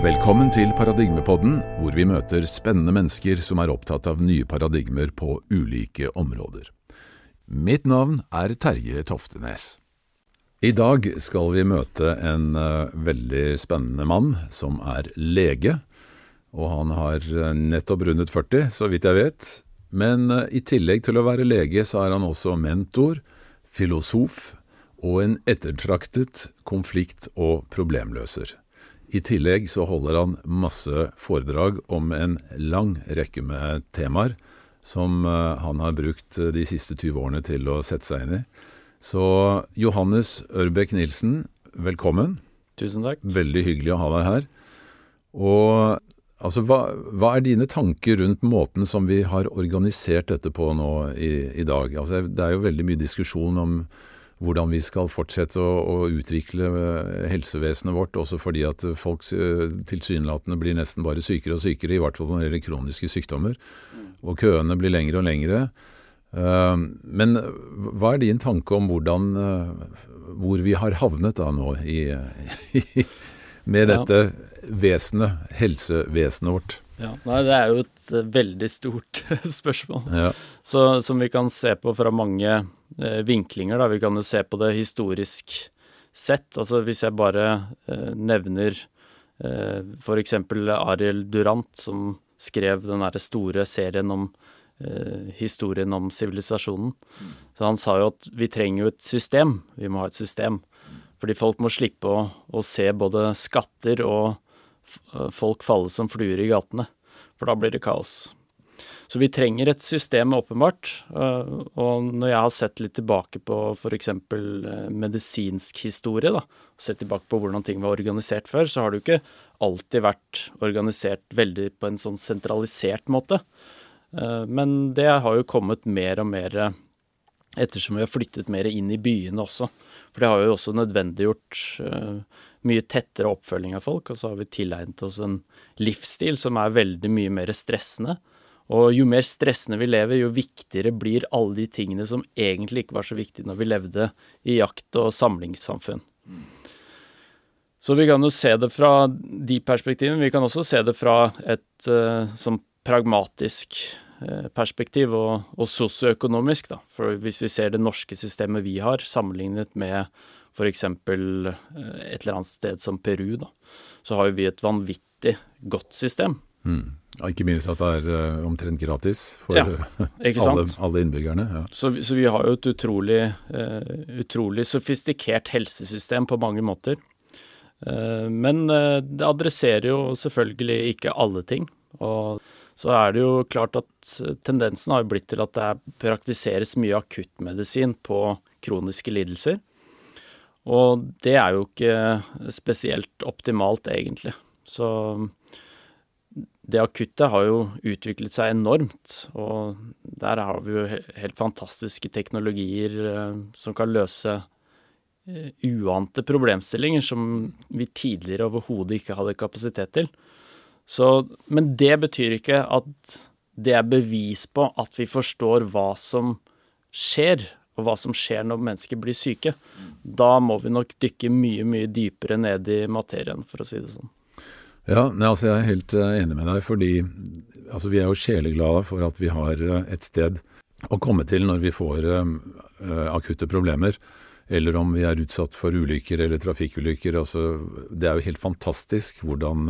Velkommen til Paradigmepodden, hvor vi møter spennende mennesker som er opptatt av nye paradigmer på ulike områder. Mitt navn er Terje Toftenes. I dag skal vi møte en uh, veldig spennende mann som er lege. Og han har uh, nettopp rundet 40, så vidt jeg vet. Men uh, i tillegg til å være lege, så er han også mentor, filosof og en ettertraktet konflikt- og problemløser. I tillegg så holder han masse foredrag om en lang rekke med temaer som han har brukt de siste 20 årene til å sette seg inn i. Så Johannes Ørbekk Nilsen, velkommen. Tusen takk. Veldig hyggelig å ha deg her. Og altså, hva, hva, er dine tanker rundt måten som vi har organisert dette på nå i, i dag? Altså, det er jo veldig mye diskusjon om hvordan vi skal fortsette å, å utvikle eh, helsevesenet vårt, også fordi at folk eh, tilsynelatende blir nesten bare sykere og sykere, i hvert fall når det gjelder kroniske sykdommer. Og køene blir lengre og lengre. Eh, men hva er din tanke om hvordan, hvor vi har havnet da nå i, med dette vesenet, helsevesenet vårt? Ja, nei, Det er jo et veldig stort spørsmål, ja. Så, som vi kan se på fra mange vinklinger. Da. Vi kan jo se på det historisk sett. Altså Hvis jeg bare eh, nevner eh, f.eks. Ariel Durant, som skrev den store serien om eh, historien om sivilisasjonen. Så han sa jo at vi trenger jo et system. Vi må ha et system. Fordi folk må slippe å, å se både skatter og eh, folk falle som fluer i gatene. For da blir det kaos. Så vi trenger et system, åpenbart. Eh, og når jeg har sett litt tilbake på f.eks. Eh, medisinsk historie, da, sett tilbake på hvordan ting var organisert før, så har det jo ikke alltid vært organisert veldig på en sånn sentralisert måte. Eh, men det har jo kommet mer og mer ettersom vi har flyttet mer inn i byene også. For det har jo også nødvendiggjort mye tettere oppfølging av folk. Og så har vi tilegnet oss en livsstil som er veldig mye mer stressende. Og jo mer stressende vi lever, jo viktigere blir alle de tingene som egentlig ikke var så viktige når vi levde i jakt- og samlingssamfunn. Så vi kan jo se det fra de perspektivene. Vi kan også se det fra et uh, sånn pragmatisk eh, perspektiv og, og sosioøkonomisk. For hvis vi ser det norske systemet vi har, sammenlignet med f.eks. Eh, et eller annet sted som Peru, da, så har vi et vanvittig godt system. Mm. Ikke minst at det er uh, omtrent gratis for ja, alle, alle, innbyggerne. Ja. Så, så, vi har jo et utrolig, uh, utrolig sofistikert helsesystem på mange måter. Uh, men det adresserer jo selvfølgelig ikke alle ting. Og så er det jo klart at tendensen har blitt til at det praktiseres mye akuttmedisin på kroniske lidelser. Og det er jo ikke spesielt optimalt, egentlig. Så det akutte har jo utviklet seg enormt, og der har vi jo helt fantastiske teknologier eh, som kan løse eh, uante problemstillinger som vi tidligere overhodet ikke hadde kapasitet til. Så, men det betyr ikke at det er bevis på at vi forstår hva som skjer, og hva som skjer når mennesker blir syke. Da må vi nok dykke mye, mye dypere ned i materien, for å si det sånn. Ja, nei, altså Jeg er helt uh, enig med deg, fordi altså, vi er jo sjeleglade for at vi har uh, et sted å komme til når vi får uh, akutte problemer, eller om vi er utsatt for ulykker eller trafikkulykker. Altså, det er jo helt fantastisk hvordan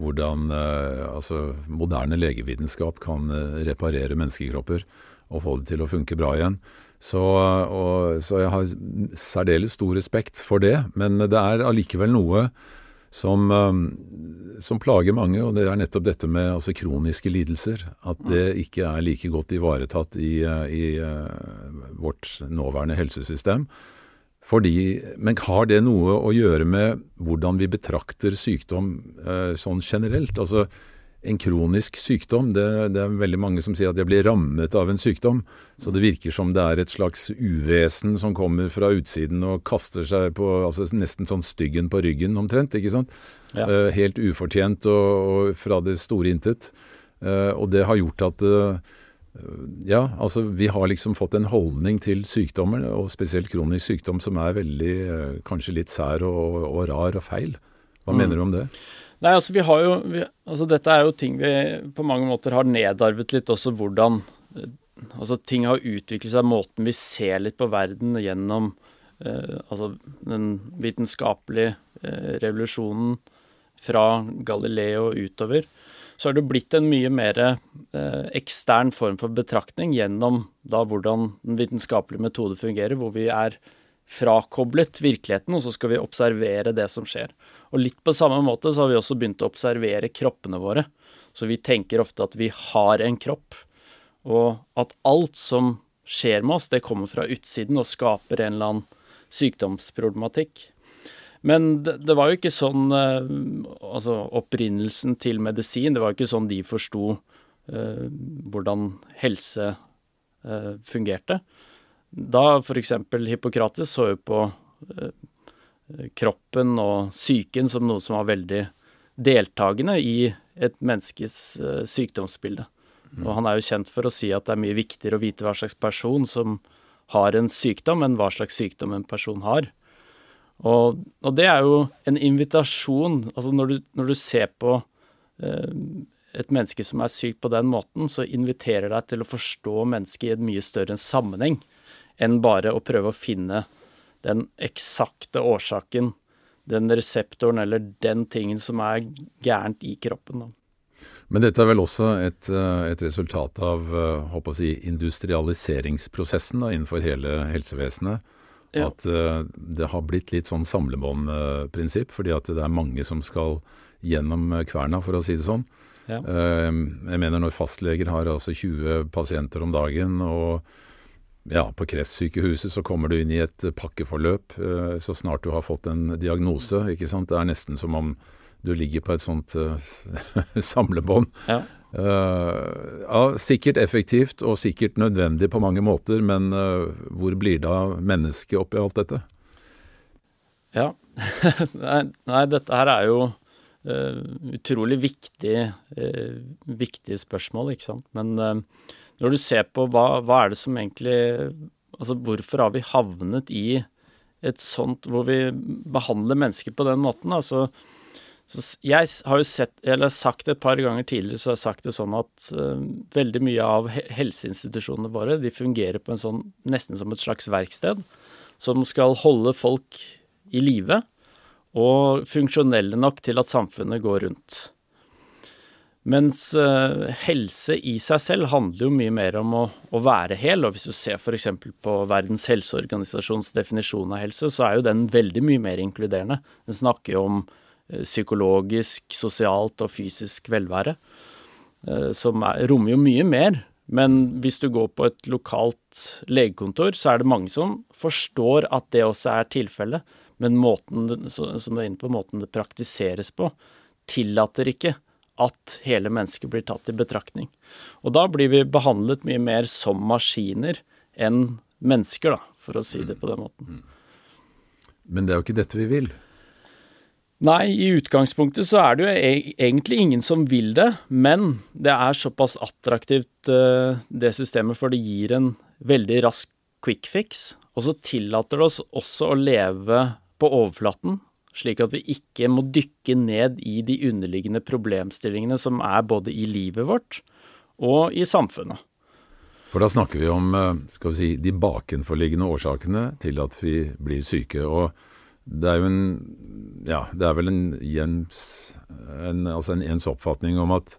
hvordan eh, altså, moderne legevitenskap kan eh, reparere menneskekropper og få det til å funke bra igjen. Så, og, så jeg har særdeles stor respekt for det, men det er allikevel noe som, eh, som, plager mange, og det er nettopp dette med altså, kroniske lidelser. At det ikke er like godt ivaretatt i, i vårt nåværende helsesystem. Fordi, men har det noe å gjøre med hvordan vi betrakter sykdom eh, sånn generelt? Altså, en kronisk sykdom, det, det, er veldig mange som sier at jeg blir rammet av en sykdom. Så det virker som det er et slags uvesen som kommer fra utsiden og kaster seg på altså nesten sånn styggen på ryggen omtrent. ikke sant? Ja. Uh, helt ufortjent og, og, fra det store intet. Uh, og det har gjort at uh, ja, altså vi har liksom fått en holdning til sykdommer, og spesielt kronisk sykdom, som er veldig, kanskje litt sær og, og rar og feil. Hva mm. mener du om det? Nei, altså vi har jo vi, Altså dette er jo ting vi på mange måter har nedarvet litt også hvordan Altså ting har utviklet seg, måten vi ser litt på verden gjennom eh, altså den vitenskapelige eh, revolusjonen fra Galileo utover, så har det blitt en mye mer eh, ekstern form for betraktning gjennom da hvordan den vitenskapelige metode fungerer, hvor vi er frakoblet virkeligheten, og så skal vi observere det som skjer. Og litt på samme måte så har vi også begynt å observere kroppene våre. Så vi tenker ofte at vi har en kropp, og at alt som skjer med oss, det kommer fra utsiden og skaper en eller annen sykdomsproblematikk. Men det, var jo ikke sånn eh, Altså opprinnelsen til medisin, det var jo ikke sånn de forsto eh, hvordan helse eh, fungerte. Da f.eks. Hippokrates så jo på eh, kroppen og psyken som noe som var veldig deltakende i et menneskes eh, sykdomsbilde. Mm. Og han er jo kjent for å si at det er mye viktigere å vite hva slags person som har en sykdom, enn hva slags sykdom en person har. Og, og det er jo en invitasjon. Altså når du, når du ser på eh, et menneske som er sykt på den måten, så inviterer deg til å forstå mennesket i en mye større sammenheng enn bare å prøve å finne den eksakte årsaken, den reseptoren eller den tingen som er gærent i kroppen. Da. Men dette er vel også et, eh, et resultat av håper eh, å si, industrialiseringsprosessen da, innenfor hele helsevesenet. Ja. At uh, det har blitt litt sånn samlebåndprinsipp, fordi at det er mange som skal gjennom kverna, for å si det sånn. Ja. Jeg mener når fastleger har altså 20 pasienter om dagen, og ja, på kreftsykehuset så kommer du inn i et pakkeforløp uh, så snart du har fått en diagnose. ikke sant? Det er nesten som om du ligger på et sånt uh, samlebånd. Ja. Uh, ja, sikkert effektivt og sikkert nødvendig på mange måter, men uh, hvor blir det av mennesket oppi alt dette? Ja, nei, nei, dette her er jo utrolig viktig, viktige spørsmål, ikke sant. Men når du ser på hva, hva er det som egentlig Altså hvorfor har vi havnet i et sånt hvor vi behandler mennesker på den måten? Altså så jeg har jo sett, eller sagt det et par ganger tidligere, så jeg sagt det sånn at uh, veldig mye av helseinstitusjonene våre de fungerer på en sånn nesten som et slags verksted, som skal holde folk i live og funksjonelle nok til at samfunnet går rundt. Mens uh, helse i seg selv handler jo mye mer om å, å være hel, og hvis du ser f.eks. på Verdens helseorganisasjons definisjon av helse, så er jo den veldig mye mer inkluderende. Den snakker jo om Eh, psykologisk, sosialt og fysisk velvære. Eh, som er, rommer jo mye mer. Men hvis du går på et lokalt legekontor, så er det mange som forstår at det også er tilfellet. Men måten som du er inne på, måten det praktiseres på, tillater ikke at hele mennesket blir tatt i betraktning. Og da blir vi behandlet mye mer som maskiner enn mennesker, da, for å si det på den måten. Mm. Men det er jo ikke dette vi vil. Nei, i utgangspunktet så er det jo e egentlig ingen som vil det, men det er såpass attraktivt, uh, det systemet, for det gir en veldig rask quick fix. Og så tillater det oss også å leve på overflaten, slik at vi ikke må dykke ned i de underliggende problemstillingene som er både i livet vårt og i samfunnet. For da snakker vi om eh, skal vi si, de bakenforliggende årsakene til at vi blir syke. og det er jo en Ja, det er vel en jens, en, altså en ens oppfatning om at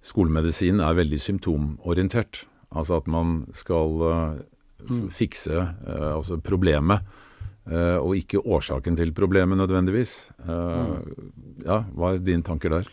skolemedisin er veldig symptomorientert. Altså at man skal uh, fikse uh, altså problemet, og ikke årsaken til problemet nødvendigvis. Mm. Ja, hva er dine tanker der?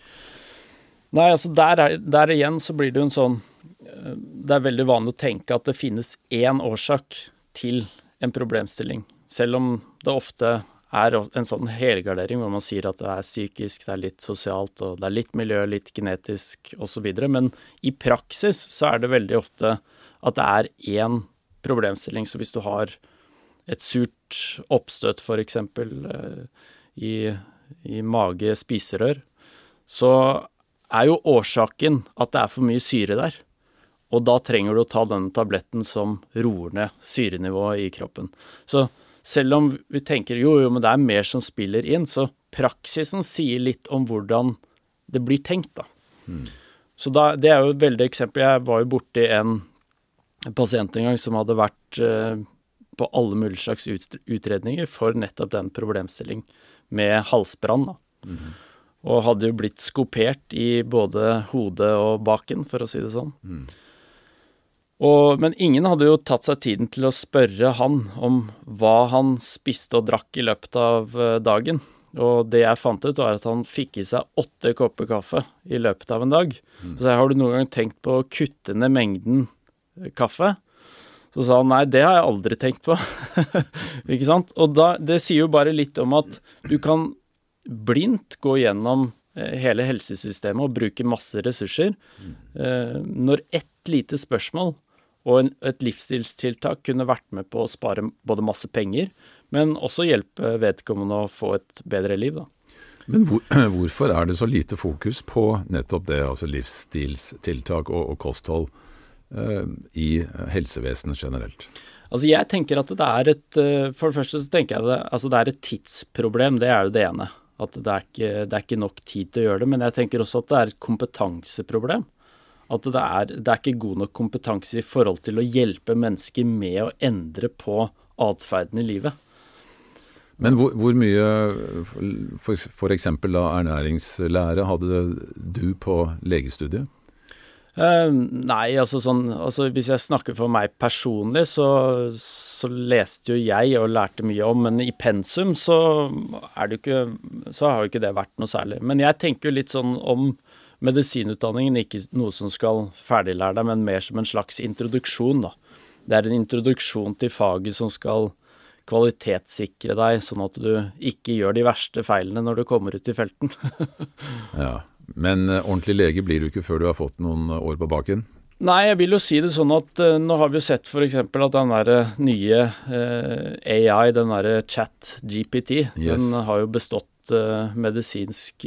Nei, altså der, er, der igjen så blir det jo en sånn Det er veldig vanlig å tenke at det finnes én årsak til en problemstilling. Selv om det ofte er en sånn helgardering hvor man sier at det er psykisk, det er litt sosialt, og det er litt miljø, litt genetisk osv. Men i praksis så er det veldig ofte at det er én problemstilling. Så hvis du har et surt oppstøt f.eks. Eh, i, i mage-spiserør, så er jo årsaken at det er for mye syre der. Og da trenger du å ta denne tabletten som roer ned syrenivået i kroppen. Så selv om vi tenker jo, jo, men det er mer som spiller inn, så praksisen sier litt om hvordan det blir tenkt, da. Mm. Så da, det er jo et veldig eksempel. Jeg var jo borti en pasient en gang som hadde vært eh, på alle mulige slags utredninger for nettopp den problemstilling med halsbrann. Mm. Og hadde jo blitt skopert i både hodet og baken, for å si det sånn. Mm. Og, men ingen hadde jo tatt seg tiden til å spørre han om hva han spiste og drakk i løpet av eh, dagen. Og det jeg fant ut, var at han fikk i seg åtte kopper kaffe i løpet av en dag. Mm. Så jeg har du noen gang tenkt på å kutte ned mengden eh, kaffe? Så sa han nei, det har jeg aldri tenkt på. ikke sant? Og da, det sier jo bare litt om at du kan blindt gå gjennom eh, hele helsesystemet og bruke masse ressurser. Mm. Når ett lite spørsmål og en, et livsstilstiltak kunne vært med på å spare både masse penger, men også hjelpe vedkommende å få et bedre liv, da. Men hvor, hvorfor er det så lite fokus på nettopp det, altså livsstilstiltak og, og kosthold, i helsevesenet generelt? Altså jeg tenker at det er et eh, For det første så tenker jeg det, altså det er et tidsproblem, det er jo det ene. At det er, ikke, det er ikke nok tid til å gjøre det. Men jeg tenker også at det er et kompetanseproblem. At det er, det er, ikke god nok kompetanse i forhold til å hjelpe mennesker med å endre på atferden i livet. Men hvor, hvor mye f.eks. ernæringslære hadde du på legestudiet? Uh, nei, altså sånn altså Hvis jeg snakker for meg personlig, så, så, leste jo jeg og lærte mye om, men i pensum så er det ikke Så har jo ikke det vært noe særlig. Men jeg tenker jo litt sånn om medisinutdanningen ikke noe som skal ferdiglære deg, men mer som en slags introduksjon, da. Det er en introduksjon til faget som skal kvalitetssikre deg, sånn at du ikke gjør de verste feilene når du kommer ut i felten. ja, Men uh, ordentlig lege blir du ikke før du har fått noen år på baken? Nei, jeg vil jo si det sånn at uh, nå har vi jo sett f.eks. at den der nye uh, eh, AI, den derre chat GPT, yes. den har jo bestått medisinsk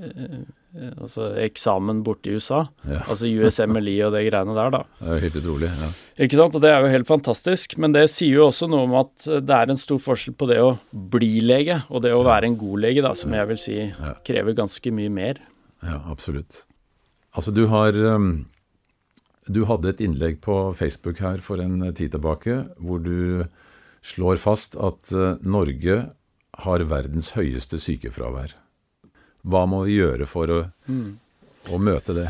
Eh, altså eksamen borte i USA. Ja. altså USMLI og det greiene der, da. Det er jo helt utrolig. ja. Ikke sant, og det er jo helt fantastisk. Men det sier jo også noe om at det er en stor forskjell på det å bli lege og det å være en god lege, da, som jeg vil si krever ganske mye mer. Ja, absolutt. Altså, du har um, Du hadde et innlegg på Facebook her for en tid tilbake hvor du slår fast at Norge har verdens høyeste sykefravær. Hva må vi gjøre for å, mm. å møte det?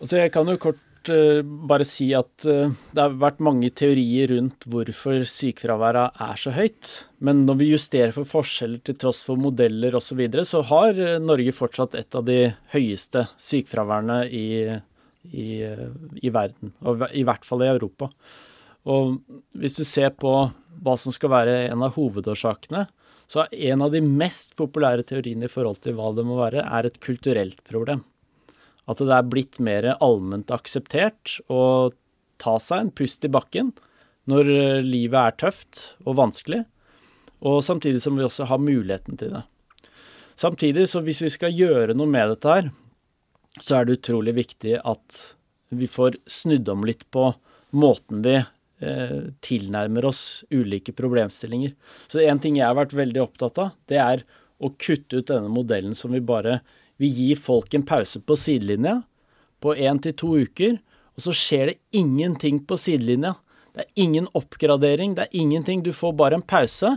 Altså jeg kan jo kort uh, bare si at uh, det har vært mange teorier rundt hvorfor sykefraværet er så høyt. Men når vi justerer for forskjeller til tross for modeller osv., så, videre, så har uh, Norge fortsatt et av de høyeste sykefraværene i, i, i verden. Og i hvert fall i Europa. Og hvis du ser på hva som skal være en av hovedårsakene, så en av de mest populære teoriene i forhold til hva det må være, er et kulturelt problem. At det er blitt mer allment akseptert å ta seg en pust i bakken når livet er tøft og vanskelig, og samtidig som vi også har muligheten til det. Samtidig, så hvis vi skal gjøre noe med dette her, så er det utrolig viktig at vi får snudd om litt på måten vi tilnærmer oss ulike problemstillinger. Så en ting jeg har vært veldig opptatt av, det er å kutte ut denne modellen som vi bare Vi gir folk en pause på sidelinja på én til to uker, og så skjer det ingenting på sidelinja. Det er ingen oppgradering, det er ingenting. Du får bare en pause.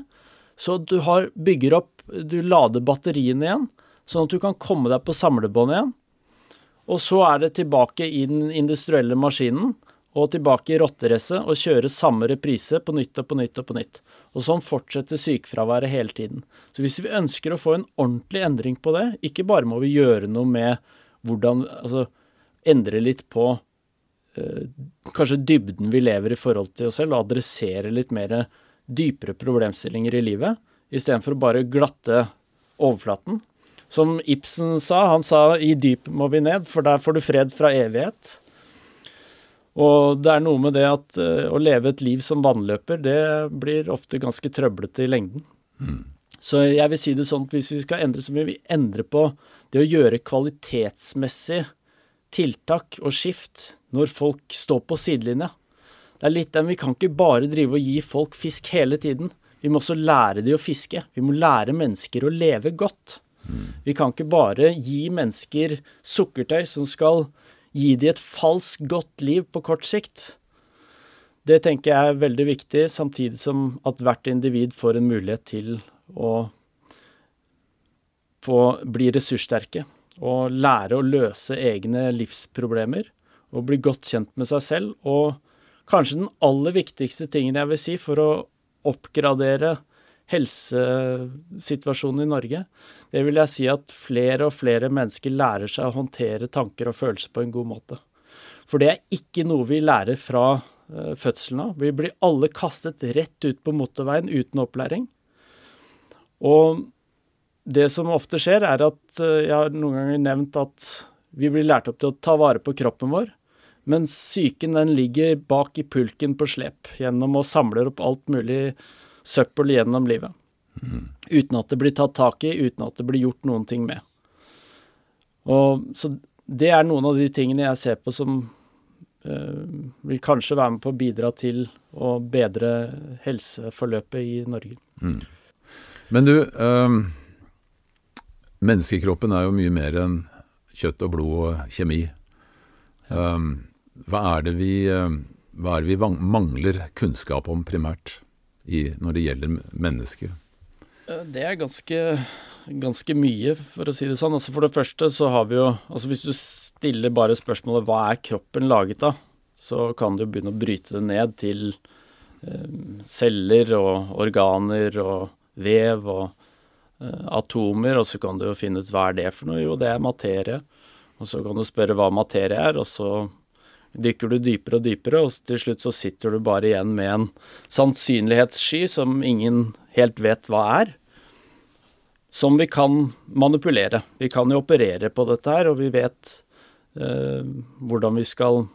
Så du har, bygger opp Du lader batteriene igjen, sånn at du kan komme deg på samlebånd igjen. Og så er det tilbake i den industrielle maskinen og tilbake i rotteracet og kjøre samme reprise på nytt og på nytt og på nytt. Og sånn fortsetter sykefraværet hele tiden. Så hvis vi ønsker å få en ordentlig endring på det, ikke bare må vi gjøre noe med hvordan Altså endre litt på eh, kanskje dybden vi lever i forhold til oss selv, og adressere litt mer dypere problemstillinger i livet, istedenfor å bare glatte overflaten. Som Ibsen sa, han sa 'i dyp må vi ned', for der får du fred fra evighet'. Og det er noe med det at uh, å leve et liv som vannløper, det blir ofte ganske trøblete i lengden. Mm. Så jeg vil si det sånn at hvis vi skal endre, så vil vi endre på det å gjøre kvalitetsmessig tiltak og skift når folk står på sidelinja. Det er litt den Vi kan ikke bare drive og gi folk fisk hele tiden. Vi må også lære de å fiske. Vi må lære mennesker å leve godt. Mm. Vi kan ikke bare gi mennesker sukkertøy som skal gi de et falskt godt liv på kort sikt. Det tenker jeg er veldig viktig, samtidig som at hvert individ får en mulighet til å få bli ressurssterke og lære å løse egne livsproblemer og bli godt kjent med seg selv. Og kanskje den aller viktigste tingen jeg vil si for å oppgradere helsesituasjonen i Norge, det vil jeg si at flere og flere mennesker lærer seg å håndtere tanker og følelser på en god måte. For det er ikke noe vi lærer fra uh, fødselen av. Vi blir alle kastet rett ut på motorveien uten opplæring. Og det som ofte skjer, er at uh, jeg har noen ganger nevnt at vi blir lært opp til å ta vare på kroppen vår. Mens psyken den ligger bak i pulken på slep gjennom å samle opp alt mulig søppel gjennom livet. Mm. Uten at det blir tatt tak i, uten at det blir gjort noen ting med. Og, så det er noen av de tingene jeg ser på som øh, vil kanskje være med på å bidra til å bedre helseforløpet i Norge. Mm. Men du, øh, menneskekroppen er jo mye mer enn kjøtt og blod og kjemi. Um, hva er det vi, hva er det vi mangler kunnskap om primært i, når det gjelder mennesket? Eh, det er ganske, ganske mye, for å si det sånn. Altså for det første så har vi jo altså Hvis du stiller bare spørsmålet hva er kroppen laget av, så kan du begynne å bryte det ned til eh, celler og organer og vev og eh, atomer, og så kan du jo finne ut hva er det for noe. Jo, det er materie. Og så kan du spørre hva materie er, og så dykker du dypere og dypere, og til slutt så sitter du bare igjen med en sannsynlighetssky som ingen helt vet hva er, som vi kan manipulere. Vi kan jo operere på dette her, og vi vet eh, hvordan vi skal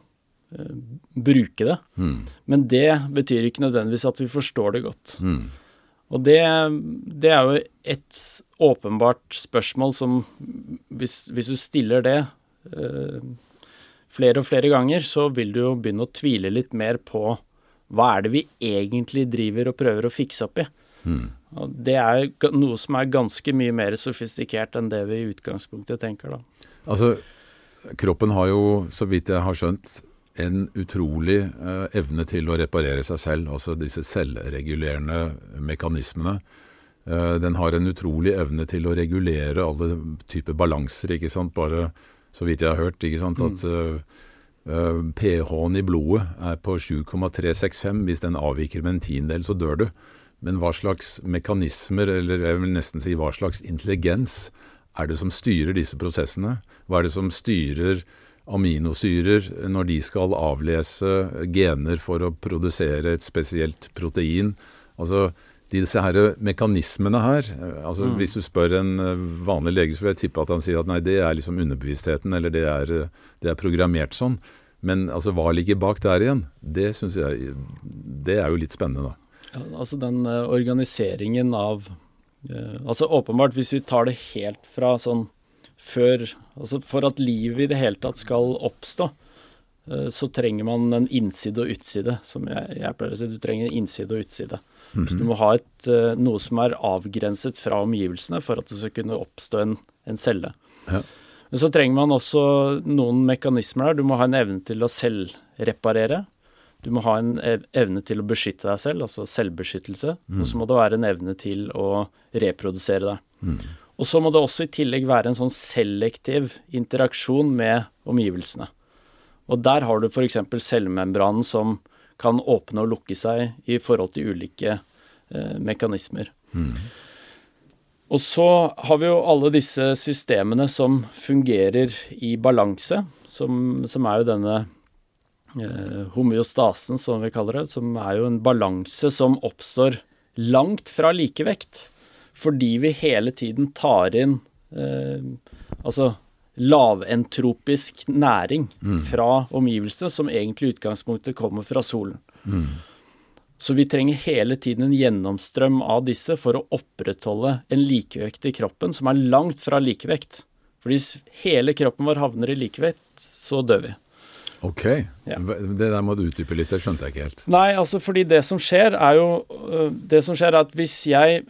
eh, bruke det. Mm. Men det betyr ikke nødvendigvis at vi forstår det godt. Mm. Og det, det, er jo et åpenbart spørsmål som Hvis, hvis du stiller det eh, flere og flere ganger, så vil du jo begynne å tvile litt mer på hva er det vi egentlig driver og prøver å fikse opp i. Mm. Og det er noe som er ganske mye mer sofistikert enn det vi i utgangspunktet tenker, da. Altså, kroppen har jo, så vidt jeg har skjønt, en utrolig eh, evne til å reparere seg selv, altså disse selvregulerende mekanismene. Eh, den har en utrolig evne til å regulere alle typer balanser, ikke sant. Bare så vidt jeg har hørt, ikke sant, at uh, pH-en i blodet er på 7,365. Hvis den avviker med en tiendedel, så dør du. Men hva slags mekanismer, eller jeg vil nesten si hva slags intelligens, er det som styrer disse prosessene? Hva er det som styrer aminosyrer når de skal avlese gener for å produsere et spesielt protein? Altså, disse her mekanismene her altså mm. Hvis du spør en eh, vanlig lege, så vil jeg tippe at han sier at nei, det er liksom underbevisstheten, eller det er, det er programmert sånn. Men altså, hva ligger bak der igjen? Det syns jeg Det er jo litt spennende, da. Ja, altså den uh, organiseringen av Altså åpenbart, hvis vi tar det helt fra sånn før Altså for at livet i det hele tatt skal oppstå, så trenger man en innside og utside, som jeg, jeg pleier å si. Du trenger en innside og utside. Mm -hmm. Så du må ha et, eh, noe som er avgrenset fra omgivelsene for at det skal kunne oppstå en, en celle. Ja. Men så trenger man også noen mekanismer der. Du må ha en evne til å selvreparere. Du må ha en evne til å beskytte deg selv, altså selvbeskyttelse. Mm. Og så må det være en evne til å reprodusere deg. Mm. Og så må det også i tillegg være en sånn selektiv interaksjon med omgivelsene. Og der har du f.eks. cellemembranen som kan åpne og lukke seg i forhold til ulike eh, mekanismer. Mm. Og så har vi jo alle disse systemene som fungerer i balanse, som, som er jo denne eh, homeostasen, som vi kaller det, som er jo en balanse som oppstår langt fra likevekt, fordi vi hele tiden tar inn eh, Altså laventropisk næring mm. fra omgivelsene, som egentlig i utgangspunktet kommer fra solen. Mm. Så vi trenger hele tiden en gjennomstrøm av disse for å opprettholde en likevekt i kroppen som er langt fra likevekt. For hvis hele kroppen vår havner i likevekt, så dør vi. Ok. Ja. Det der må du utdype litt, det skjønte jeg ikke helt. Nei, altså fordi det som skjer, er jo øh, Det som skjer, er at hvis jeg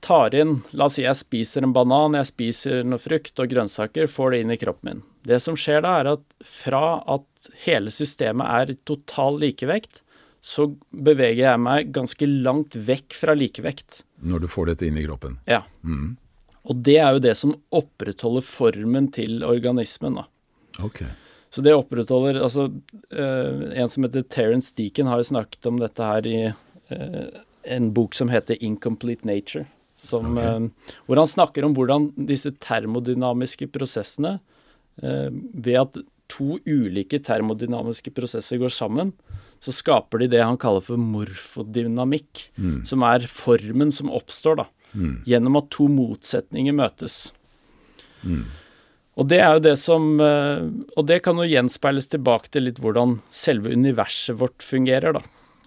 tar inn La oss si jeg spiser en banan, jeg spiser noe frukt og grønnsaker, får det inn i kroppen min. Det som skjer da, er at fra at hele systemet er i total likevekt, så beveger jeg meg ganske langt vekk fra likevekt. Når du får dette inn i kroppen? Ja. Mm. Og det er jo det som opprettholder formen til organismen, da. Okay. Så det opprettholder Altså, uh, en som heter Terence Deacon har jo snakket om dette her i uh, en bok som heter 'Incomplete Nature'. Som, okay. uh, hvor han snakker om hvordan disse termodynamiske prosessene Ved at to ulike termodynamiske prosesser går sammen, så skaper de det han kaller for morfodynamikk. Mm. Som er formen som oppstår, da. Mm. Gjennom at to motsetninger møtes. Mm. Og det er jo det som eh, Og det kan jo gjenspeiles tilbake til litt hvordan selve universet vårt fungerer, da.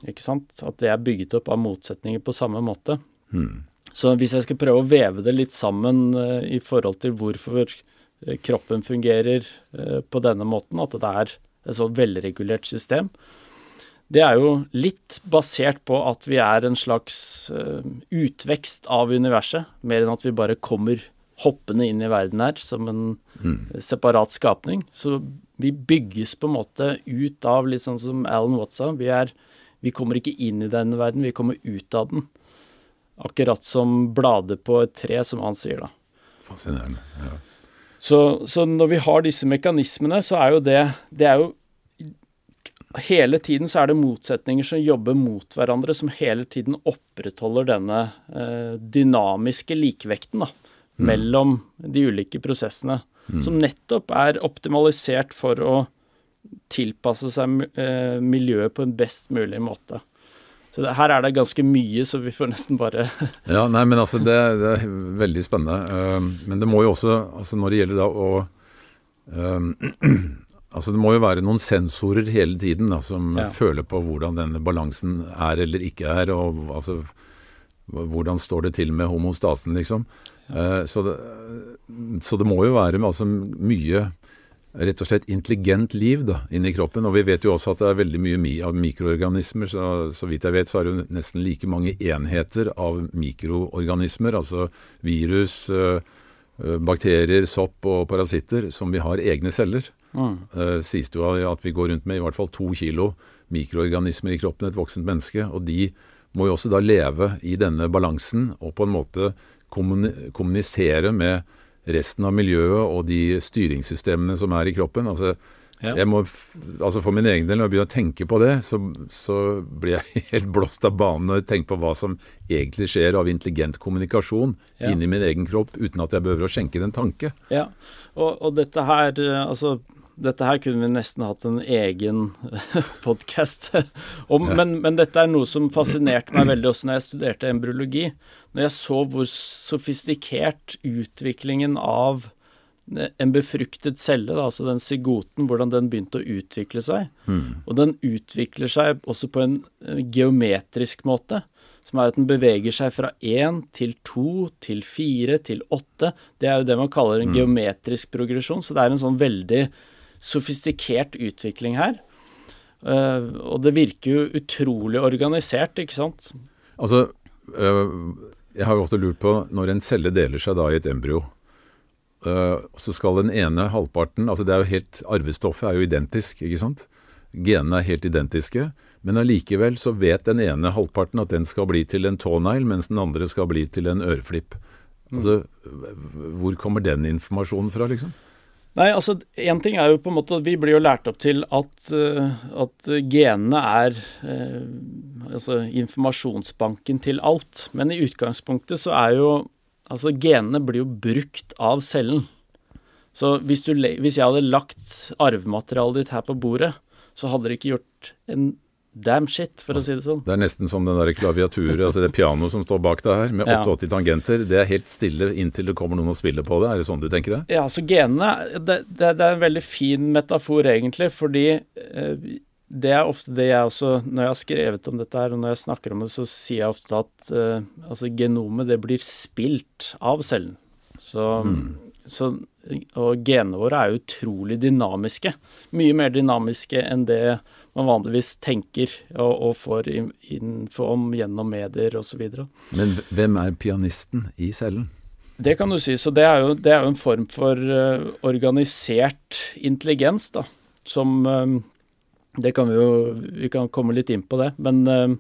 Ikke sant? At det er bygget opp av motsetninger på samme måte. Mm. Så hvis jeg skal prøve å veve det litt sammen uh, i forhold til hvorfor uh, kroppen fungerer uh, på denne måten, at det er et så velregulert system, det er jo litt basert på at vi er en slags utvekst av universet, mer enn at vi bare kommer hoppende inn i verden her som en mm. separat skapning. Så vi bygges på en måte ut av, litt sånn som Alan Watts sa, vi, vi kommer ikke inn i denne verden, vi kommer ut av den. Akkurat som blader på et tre, som han sier, da. Fascinerende. ja. Så, så, når vi har disse mekanismene, så er jo det Det er jo Hele tiden så er det motsetninger som jobber mot hverandre, som hele tiden opprettholder denne eh, dynamiske likevekten, da. Mm. mellom de ulike prosessene. Mm. Som nettopp er optimalisert for å tilpasse seg eh, miljøet på en best mulig måte. Så det, her er det ganske mye, så vi får nesten bare Ja, nei, men altså det, det, er veldig spennende. Uh, men det må jo også, altså når det gjelder da å uh, Altså det må jo være noen sensorer hele tiden da, som ja. føler på hvordan denne balansen er eller ikke er, og altså hvordan står det til med homostasen, liksom. Ja. så det, så det, må jo være altså, mye rett og slett intelligent liv da, inni kroppen. Og vi vet jo også at det er veldig mye av mikroorganismer. Så, så vidt jeg vet så er det nesten like mange enheter av mikroorganismer, altså virus, eh, bakterier, sopp og parasitter, som vi har egne celler. Mm. Uh, sies det jo at vi går rundt med i hvert fall to kilo mikroorganismer i kroppen, et voksent menneske. Og de må jo også da leve i denne balansen og på en måte kommunisere med resten av miljøet og de styringssystemene som er i kroppen. Altså, ja. jeg må, altså For min egen del, når jeg begynner å tenke på det, så, så blir jeg helt blåst av banen når jeg tenker på hva som egentlig skjer av intelligent kommunikasjon ja. inni min egen kropp, uten at jeg behøver å skjenke det en tanke. Ja, og, og dette her, altså dette her kunne vi nesten hatt en egen podkast om, ja. men, men, dette er noe som fascinerte meg veldig også når jeg studerte embryologi. Når jeg så hvor sofistikert utviklingen av en befruktet celle, da, altså den zygoten, hvordan den begynte å utvikle seg. Mm. Og den utvikler seg også på en geometrisk måte, som er at den beveger seg fra én til to til fire til åtte. Det er jo det man kaller en mm. geometrisk progresjon, så det er en sånn veldig sofistikert utvikling her. Uh, og det virker jo utrolig organisert, ikke sant? Altså, uh, jeg har jo ofte lurt på når en celle deler seg da i et embryo, uh, så skal den ene halvparten altså det er jo helt, Arvestoffet er jo identisk, ikke sant? Genene er helt identiske, men allikevel så vet den ene halvparten at den skal bli til en tånegl, mens den andre skal bli til en øreflipp. Altså, Hvor kommer den informasjonen fra, liksom? Nei, altså én ting er jo på en måte at vi blir jo lært opp til at, uh, at genene er uh, altså informasjonsbanken til alt. Men i utgangspunktet så er jo Altså genene blir jo brukt av cellen. Så hvis, du, hvis jeg hadde lagt arvematerialet ditt her på bordet, så hadde det ikke gjort en damn shit, for å si det sånn. Det er nesten som den der klaviaturet, altså det pianoet som står bak deg her, med 88 ja. tangenter. Det er helt stille inntil det kommer noen og spiller på det. Er det sånn du tenker det? Ja, så genene det, det, det er en veldig fin metafor, egentlig, fordi eh, det er ofte det jeg også Når jeg har skrevet om dette her, og når jeg snakker om det, så sier jeg ofte at eh, altså genomet, det blir spilt av cellen. Så, mm. så, og genene våre er utrolig dynamiske. Mye mer dynamiske enn det man vanligvis tenker og, og får info om gjennom medier osv. Men hvem er pianisten i cellen? Det kan du si. Så det er jo, det er jo en form for uh, organisert intelligens, da. Som uh, Det kan vi jo Vi kan komme litt inn på det. Men uh,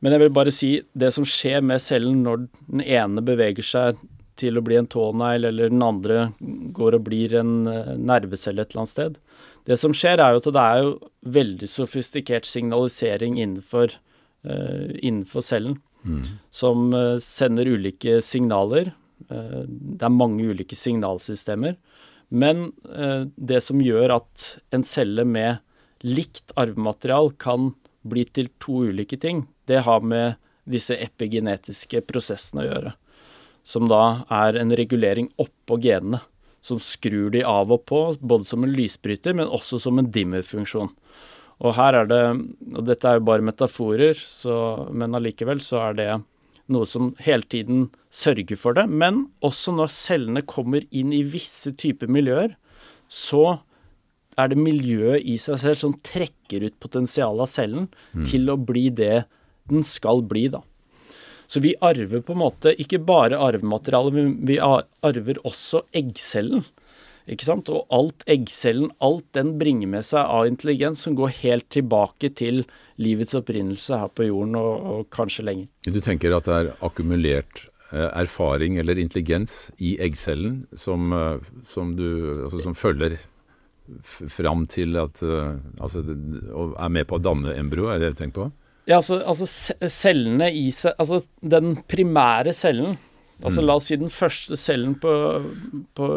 men jeg vil bare si det som skjer med cellen når den ene beveger seg til å bli en tånegl, eller den andre går og blir en nervecelle et eller annet sted. Det som skjer, er jo at det er jo veldig sofistikert signalisering innenfor, uh, innenfor cellen, mm. som uh, sender ulike signaler. Uh, det er mange ulike signalsystemer. Men det som gjør at en celle med likt arvematerial kan bli til to ulike ting, det har med disse epigenetiske prosessene å gjøre. Som da er en regulering oppå genene. Som skrur de av og på, både som en lysbryter, men også som en dimmerfunksjon. Og her er det Og dette er jo bare metaforer, så, men allikevel så er det noe som hele tiden sørger for det. Men også når cellene kommer inn i visse typer miljøer, så er det miljøet i seg selv som trekker ut potensialet av cellen mm. til å bli det den skal bli, da. Så vi arver på en måte ikke bare arvematerialet, men vi arver også eggcellen. Ikke sant? Og alt eggcellen, alt den bringer med seg av intelligens som går helt tilbake til livets opprinnelse her på jorden, og, og kanskje lenger. Du tenker at det er akkumulert eh, erfaring eller intelligens i eggcellen som, eh, som, du, altså som følger fram til at altså, Og er med på å danne embryo, er det det du tenker på? Ja, altså, altså cellene i seg Altså den primære cellen Altså mm. La oss si den første cellen på, på,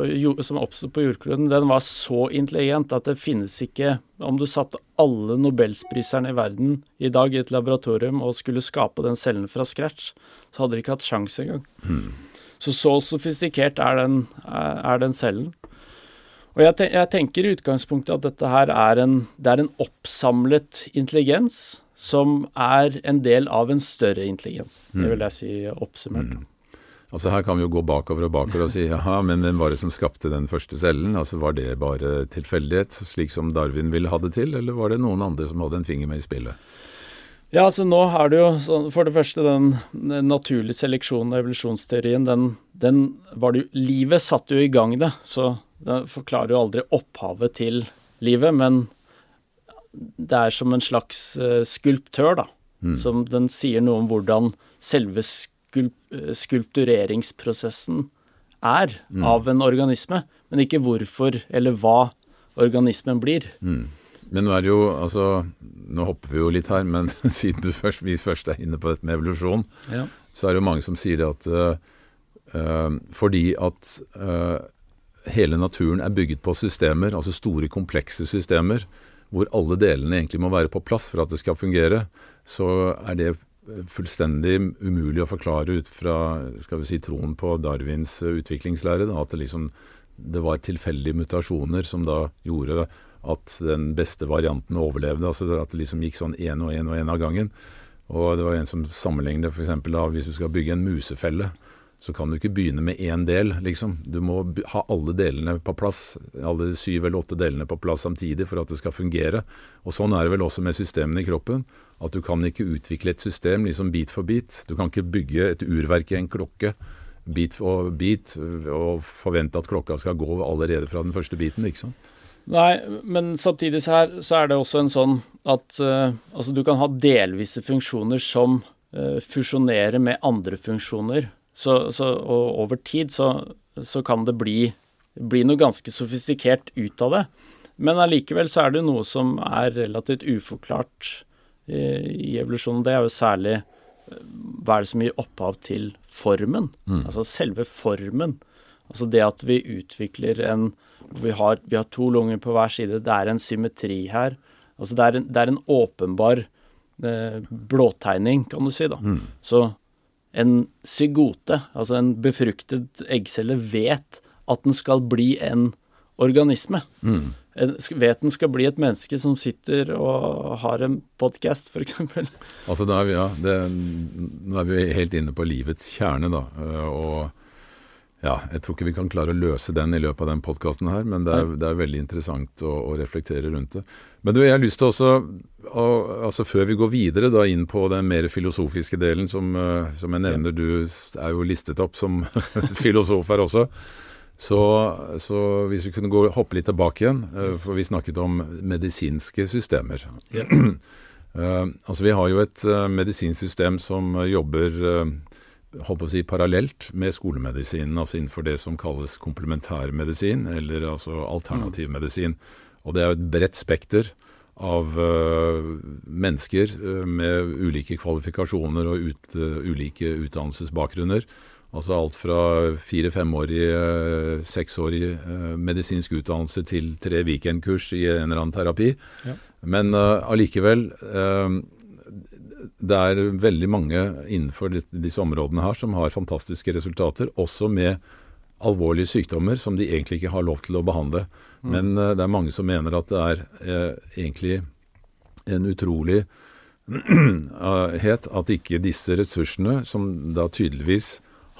som oppstod på jordkloden, den var så intelligent at det finnes ikke Om du satte alle nobelspriserne i verden i dag i et laboratorium og skulle skape den cellen fra scratch, så hadde de ikke hatt sjans engang. Mm. Så så sofistikert er den, er den cellen. Og jeg, ten jeg, tenker i utgangspunktet at dette her er en, det er en oppsamlet intelligens som er en del av en større intelligens. Det vil jeg si oppsummert. Mm. Altså Her kan vi jo gå bakover og bakover og si jaha, men hvem var det som skapte den første cellen? Altså Var det bare tilfeldighet, slik som Darwin ville ha det til, eller var det noen andre som hadde en finger med i spillet? Ja, altså nå har du jo for det første den, den naturlige seleksjonen og evolusjonsteorien, den, den var det jo Livet satte jo i gang det, så det forklarer jo aldri opphavet til livet, men det er som en slags uh, skulptør, da. Mm. Som den sier noe om hvordan selve skulp eh, skulptureringsprosessen er mm. av en organisme, men ikke hvorfor eller hva organismen blir. Mm. Men nå er det jo altså Nå hopper vi jo litt her, men siden først, vi først er inne på dette med evolusjon, ja. så er det jo mange som sier det at uh, fordi at uh, hele naturen er bygget på systemer, altså store, komplekse systemer, hvor alle delene egentlig må være på plass for at det skal fungere, så er det fullstendig umulig å forklare ut fra skal vi si, troen på Darwins utviklingslære. Da, at det, liksom, det var tilfeldige mutasjoner som da gjorde at den beste varianten overlevde. altså At det liksom gikk sånn én og én og én av gangen. Og det var en som sammenlignet f.eks. hvis du skal bygge en musefelle så kan du ikke begynne med én del, liksom. Du må ha alle delene på plass, alle syv eller åtte delene på plass samtidig for at det skal fungere. Og sånn er det vel også med systemene i kroppen. At du kan ikke utvikle et system liksom bit for bit. Du kan ikke bygge et urverk i en klokke bit for bit og forvente at klokka skal gå allerede fra den første biten, ikke sant. Nei, men samtidig så, her, så er det også en sånn at uh, altså du kan ha delvise funksjoner som uh, fusjonerer med andre funksjoner. Så, så, og over tid så, så kan det bli, bli, noe ganske sofistikert ut av det. Men allikevel så er det noe som er relativt uforklart i, i evolusjonen. Det er jo særlig hva er det som gir opphav til formen? Mm. Altså selve formen. Altså det at vi utvikler en vi har, vi har, to lunger på hver side. Det er en symmetri her. Altså det er en, det er en åpenbar eh, blåtegning, kan du si. da. Mm. Så en zygote, altså en befruktet eggcelle, vet at den skal bli en organisme. Mm. Vet den skal bli et menneske som sitter og har en podkast, f.eks. Altså, da er vi, ja, det, nå er vi helt inne på livets kjerne, da. Og Ja, jeg tror ikke vi kan klare å løse den i løpet av den podkasten her, men det er, det er, veldig interessant å, å, reflektere rundt det. Men du, jeg har lyst til også, å, altså før vi går videre da inn på den mer filosofiske delen, som, uh, som jeg nevner, du er jo listet opp som filosof her også. Så, så, hvis vi kunne gå, hoppe litt tilbake igjen, uh, for vi snakket om medisinske systemer. Yeah. uh, altså Vi har jo et medisinsk system som jobber holdt på å si, parallelt med skolemedisinen, altså innenfor det som kalles komplementærmedisin, eller altså alternativmedisin. Og det er jo et bredt spekter av uh, mennesker uh, med ulike kvalifikasjoner og ut, uh, ulike utdannelsesbakgrunner. Altså alt fra fire-femårig, seksårig medisinsk utdannelse til tre weekendkurs i en eller annen terapi. Ja. Men allikevel det er veldig mange innenfor disse områdene her som har fantastiske resultater, også med alvorlige sykdommer som de egentlig ikke har lov til å behandle. Mm. Men uh, det er mange som mener at det er uh, egentlig en utrolig het at ikke disse ressursene, som da tydeligvis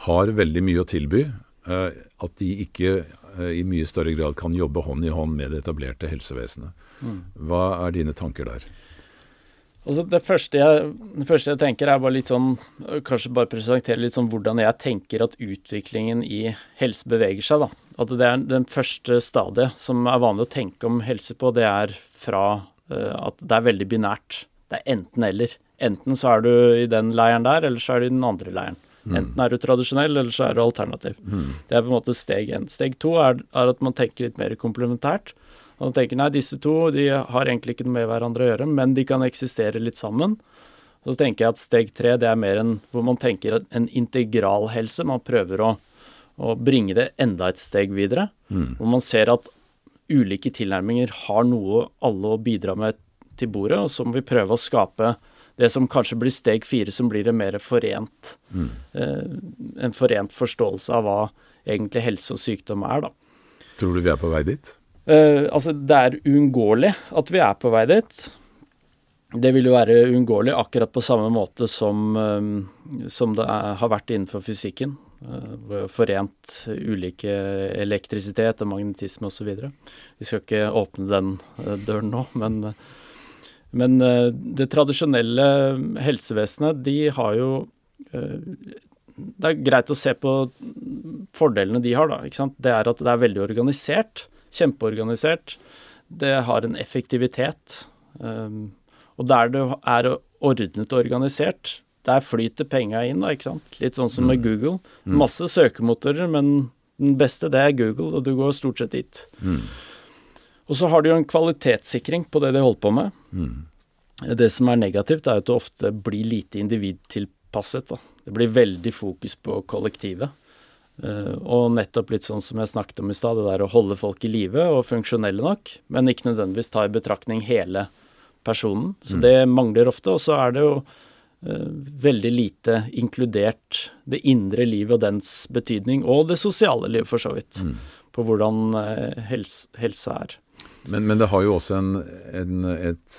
har veldig mye å tilby, uh, at de ikke i mye større grad kan jobbe hånd i hånd med det etablerte helsevesenet. Mm. Hva er dine tanker der? Altså det, første jeg, det, første jeg, tenker, er bare litt sånn Kanskje bare presentere litt sånn hvordan jeg tenker at utviklingen i helse beveger seg. da. At det er den første stadiet som er vanlig å tenke om helse på, det er fra uh, at det er veldig binært. Det er enten-eller. Enten så er du i den leiren der, eller så er du i den andre leiren. Mm. Enten er du tradisjonell, eller så er du alternativ. Mm. Det er på en måte steg én. Steg to er, er, at man tenker litt mer komplementært. Og tenker nei, disse to de har egentlig ikke noe med hverandre å gjøre, men de kan eksistere litt sammen. Så tenker jeg at steg tre det er mer en, hvor man tenker en integral helse. Man prøver å, å bringe det enda et steg videre. Mm. Hvor man ser at ulike tilnærminger har noe alle å bidra med til bordet, og så må vi prøve å skape det som kanskje blir steg fire, som blir en mer forent, mm. eh, en forent forståelse av hva egentlig helse og sykdom er, da. Tror du vi er på vei dit? Uh, altså, det er uunngåelig at vi er på vei dit. Det vil jo være uunngåelig akkurat på samme måte som, uh, som det er, har vært innenfor fysikken. Uh, forent ulike elektrisitet og magnetisme osv. Vi skal ikke åpne den døren nå, men, men det tradisjonelle helsevesenet, de har jo Det er greit å se på fordelene de har, da. Det er at det er veldig organisert. Kjempeorganisert. Det har en effektivitet. Um, og der det er ordnet og organisert, der flyter penga inn, da, ikke sant. Litt sånn som med mm. Google. Mm. Masse søkemotorer, men den beste, det er Google, og du går stort sett dit. Mm. Og så har du jo en kvalitetssikring på det de holder på med. Mm. Det som er negativt, er at det ofte blir lite individtilpasset. Da. Det blir veldig fokus på kollektivet. Uh, og nettopp litt sånn som jeg snakket om i stad, det der å holde folk i live og funksjonelle nok, men ikke nødvendigvis ta i betraktning hele personen. Så mm. det mangler ofte. Og så er det jo uh, veldig lite inkludert det indre livet og dens betydning, og det sosiale livet for så vidt, mm. på hvordan uh, helse, helse er. Men, men, det har jo også en, en, et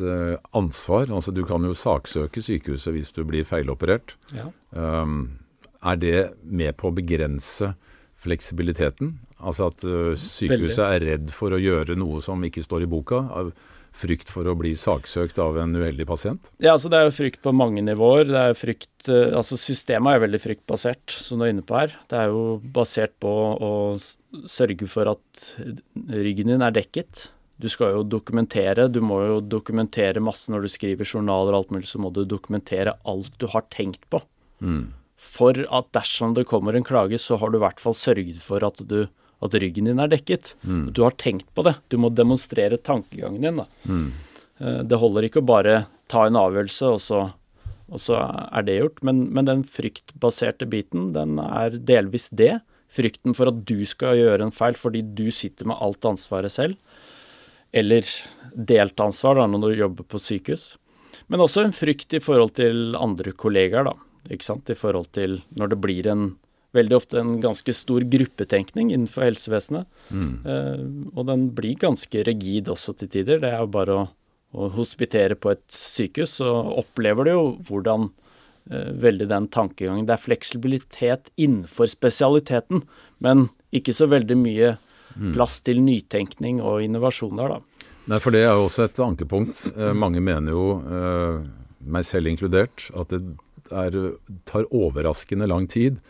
ansvar. altså Du kan jo saksøke sykehuset hvis du blir feiloperert. Ja. Um, er det med på å begrense fleksibiliteten? Altså at uh, sykehuset er redd for å gjøre noe som ikke står i boka? av Frykt for å bli saksøkt av en uheldig pasient? Ja, altså Det er jo frykt på mange nivåer. Det er frykt, uh, altså Systemet er veldig fryktbasert, som du er inne på her. Det er jo basert på å sørge for at ryggen din er dekket. Du skal jo dokumentere. Du må jo dokumentere masse når du skriver journaler og alt mulig, så må du dokumentere alt du har tenkt på. Mm for at dersom det kommer en klage, så har du i hvert fall sørget for at, du, at ryggen din er dekket. Mm. Du har tenkt på det. Du må demonstrere tankegangen din. Mm. Eh, det holder ikke å bare ta en avgjørelse, og så, og så er det gjort. Men, men, den fryktbaserte biten, den er delvis det. Frykten for at du skal gjøre en feil fordi du sitter med alt ansvaret selv. Eller delt ansvar da, når du jobber på sykehus. Men også en frykt i forhold til andre kollegaer, da ikke sant, i forhold til når det blir en veldig ofte en ganske stor gruppetenkning innenfor helsevesenet. Mm. Eh, og den blir ganske rigid også til tider. Det er jo bare å, å, hospitere på et sykehus, så opplever du jo hvordan uh, veldig den tankegangen. Det er fleksibilitet innenfor spesialiteten, men ikke så veldig mye mm. plass til nytenkning og innovasjon der, da. Nei, for det er jo også et ankepunkt. Eh, mange mener jo, eh, meg selv inkludert, at det er, tar overraskende lang tid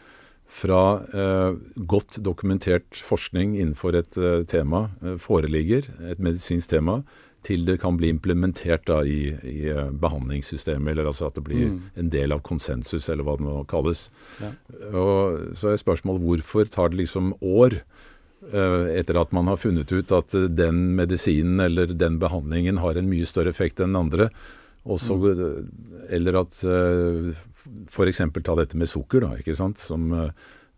fra eh, godt dokumentert forskning innenfor et eh, tema eh, foreligger, et medisinsk tema, til det kan bli implementert da, i, i uh, behandlingssystemet, eller altså at det blir mm. en del av konsensus, eller hva det nå kalles. Ja. Og Så er spørsmålet hvorfor tar det liksom år eh, etter at man har funnet ut at den medisinen eller den behandlingen har en mye større effekt enn den andre, også, mm. Eller at uh, f.eks. ta dette med sukker, da, ikke sant. Som, uh,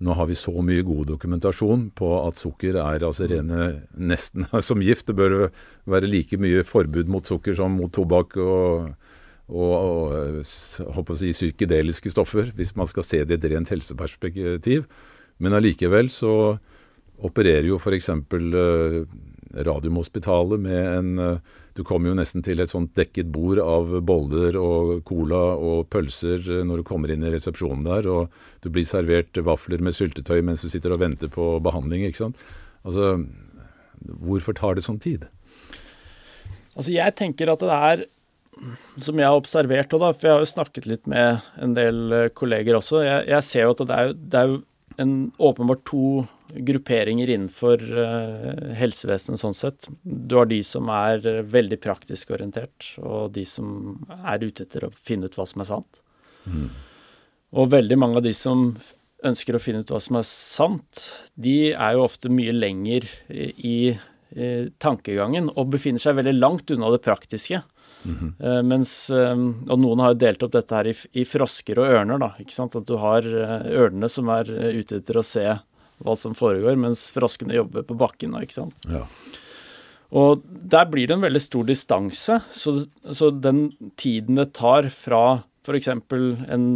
nå har vi så mye god dokumentasjon på at sukker er altså mm. rene nesten som gift. Det bør være like mye forbud mot sukker som mot tobakk og, og, og si, psykedeliske stoffer, hvis man skal se det i et rent helseperspektiv. Men allikevel så opererer jo f.eks. Radiumhospitalet med en du kommer jo nesten til et sånt dekket bord av boller og cola og pølser eh, når du kommer inn i resepsjonen der, og du blir servert vafler med syltetøy mens du sitter og venter på behandling. ikke sant? Altså, hvorfor tar det sånn tid? Altså, jeg tenker at det er som jeg har observert, òg, for jeg har jo snakket litt med en del eh, kolleger også, jeg, jeg ser jo at det er, det er jo en, åpenbart to grupperinger innenfor uh, helsevesenet sånn sett. Du har de som er uh, veldig praktisk orientert, og de som er ute etter å finne ut hva som er sant. Mm. Og veldig mange av de som ønsker å finne ut hva som er sant, de er jo ofte mye lenger i, i, tankegangen og befinner seg veldig langt unna det praktiske. Mm -hmm. mens, og noen har jo delt opp dette her i, i, frosker og ørner. da, ikke sant? At du har ørnene som er ute etter å se hva som foregår, mens froskene jobber på bakken. nå, ikke sant? Ja. Og der blir det en veldig stor distanse. Så, så den tiden det tar fra f.eks. en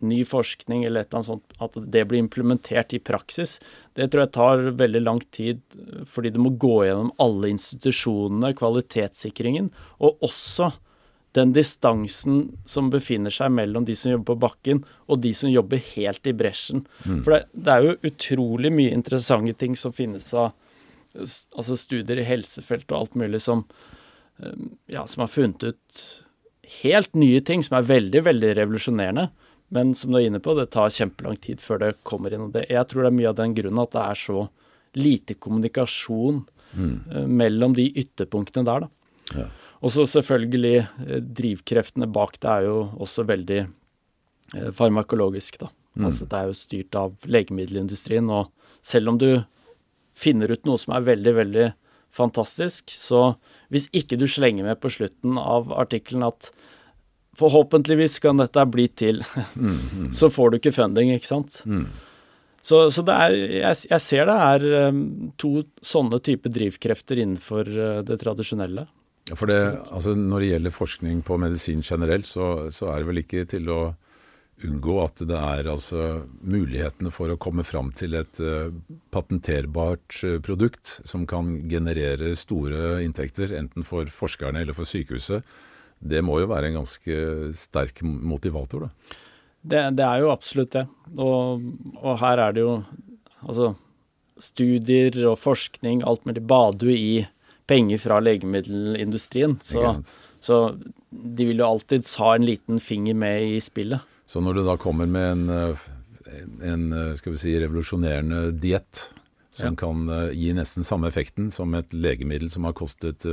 ny forskning eller et eller annet sånt, at det blir implementert i praksis, det tror jeg tar veldig lang tid fordi det må gå gjennom alle institusjonene, kvalitetssikringen, og også den distansen som befinner seg mellom de som jobber på bakken, og de som jobber helt i bresjen. Mm. For det, det, er jo utrolig mye interessante ting som finnes av altså studier i helsefeltet og alt mulig som, eh, ja, som har funnet ut helt nye ting som er veldig, veldig revolusjonerende. Men som du er inne på, det tar kjempelang tid før det kommer inn. det, Jeg tror det er mye av den grunnen at det er så lite kommunikasjon mm. uh, mellom de ytterpunktene der. da. Ja. Og så selvfølgelig eh, drivkreftene bak det er jo også veldig eh, farmakologisk, da. Mm. Altså det er jo styrt av legemiddelindustrien, og selv om du finner ut noe som er veldig, veldig fantastisk, så hvis ikke du slenger med på slutten av artikkelen at forhåpentligvis kan dette bli til, mm, mm. så får du ikke funding, ikke sant. Mm. Så, så er, jeg, jeg, ser det er um, to sånne type drivkrefter innenfor det tradisjonelle. For det, altså Når det gjelder forskning på medisin generelt, så, så, er det vel ikke til å unngå at det er altså mulighetene for å komme fram til et uh, patenterbart uh, produkt som kan generere store inntekter, enten for forskerne eller for sykehuset. Det må jo være en ganske sterk motivator, da. Det, det er jo absolutt det. Og, og, her er det jo altså studier og forskning, alt mulig, bader jo i penger fra legemiddelindustrien. Så, så, de vil jo alltid ha en liten finger med i spillet. Så når du da kommer med en, eh, en eh, skal vi si, revolusjonerende diett som ja. kan eh, gi nesten samme effekten som et legemiddel som har kostet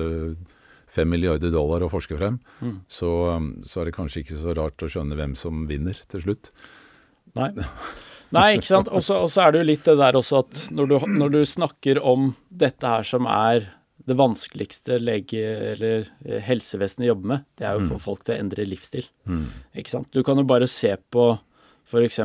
fem milliarder dollar å forske frem, mm. så, så, er det kanskje ikke så rart å skjønne hvem som vinner til slutt. Nei. Nei, ikke sant. Og så er det jo litt det der også at når du, når du snakker om dette her som er det vanskeligste lege- eller eh, helsevesenet jobber med, det er jo å få mm. folk til å endre livsstil. Mm. Ikke sant? Du kan jo bare se på f.eks.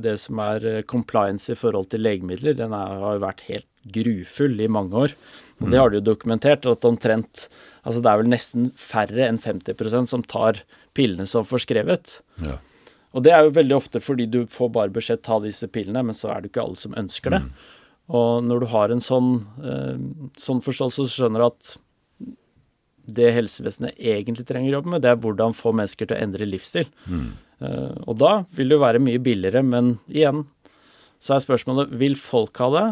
det som er eh, compliance i forhold til legemidler. Den er, har jo vært helt grufull i mange år. Og det mm. har de jo dokumentert. at omtrent, altså Det er vel nesten færre enn 50% som tar pillene som forskrevet. Ja. Og det er jo veldig ofte fordi du får bare beskjed ta disse pillene, men så er det ikke alle som ønsker det. Mm. Og når du har en sånn, eh, sånn forståelse, så skjønner du at det helsevesenet egentlig trenger å jobbe med, det er hvordan få mennesker til å endre livsstil. Mm. Og da vil det jo være mye billigere, men igjen så er spørsmålet vil folk ha det,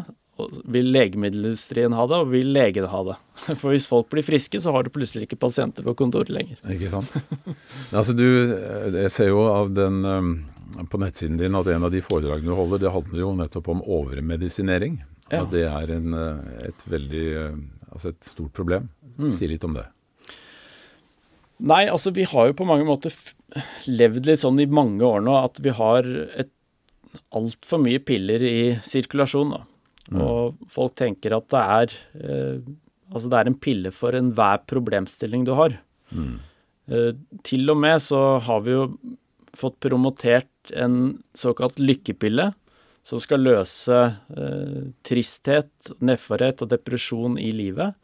vil legemiddelindustrien ha det, og vil legen ha det? For hvis folk blir friske, så har du plutselig ikke pasienter på kontoret lenger. Ikke sant. altså du, jeg ser jo av den på nettsiden din at en av de foredragene du holder, det handler jo nettopp om overmedisinering. Ja. At det er en, et veldig Altså et stort problem. Mm. Si litt om det. Nei, altså vi har jo på mange måter levd litt sånn i mange år nå at vi har et altfor mye piller i sirkulasjon. da. Mm. Og folk tenker at det er eh, Altså det er en pille for enhver problemstilling du har. Mm. Eh, til og med så har vi jo fått promotert en såkalt lykkepille som skal løse eh, tristhet, nedforhet og depresjon i livet.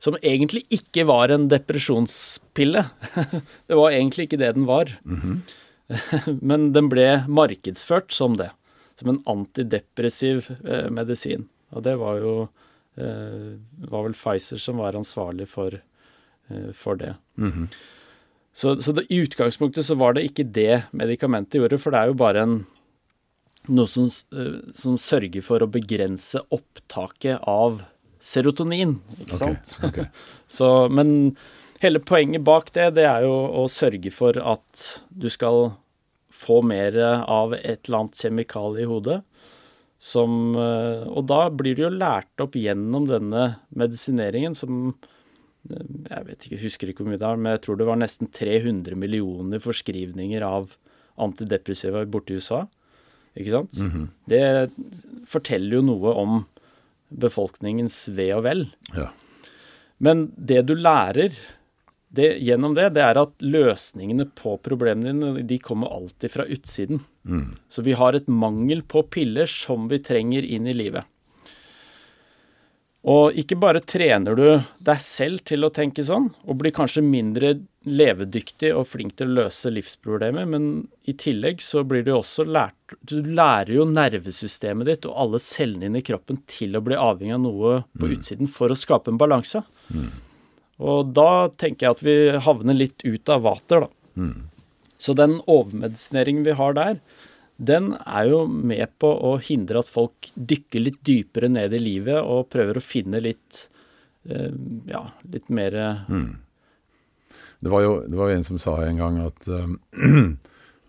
Som egentlig ikke var en depresjonspille. det var egentlig ikke det den var. Mm -hmm. Men den ble markedsført som det. Som en antidepressiv eh, medisin. Og det var jo eh, var vel Pfizer som var ansvarlig for, eh, for det. Mm -hmm. Så, så det, i utgangspunktet så var det ikke det medikamentet gjorde, for det er jo bare en noe som, eh, som, sørger for å begrense opptaket av serotonin, ikke sant. Okay, okay. Så, men hele poenget bak det, det er jo å sørge for at du skal få mer av et eller annet kjemikalie i hodet. Som, eh, og da blir du jo lært opp gjennom denne medisineringen som Jeg vet ikke, husker ikke hvor mye det er, men jeg tror det var nesten 300 millioner forskrivninger av antidepressiva borte i USA. Ikke sant? Mm -hmm. Det forteller jo noe om befolkningens ve og vel. Ja. Men det du lærer det, gjennom det, det er at løsningene på problemene dine de kommer alltid fra utsiden. Mm. Så vi har et mangel på piller som vi trenger inn i livet. Og ikke bare trener du deg selv til å tenke sånn, og blir kanskje mindre levedyktig og flink til å løse livsproblemer, men i tillegg så blir du også lært Du lærer jo nervesystemet ditt og alle cellene dine i kroppen til å bli avhengig av noe på mm. utsiden for å skape en balanse. Mm. Og da tenker jeg at vi havner litt ut av vater, da. Mm. Så den overmedisineringen vi har der, den er jo med på å hindre at folk dykker litt dypere ned i livet og prøver å finne litt eh, ja, litt mer mm. det, var jo, det var en som sa en gang at um,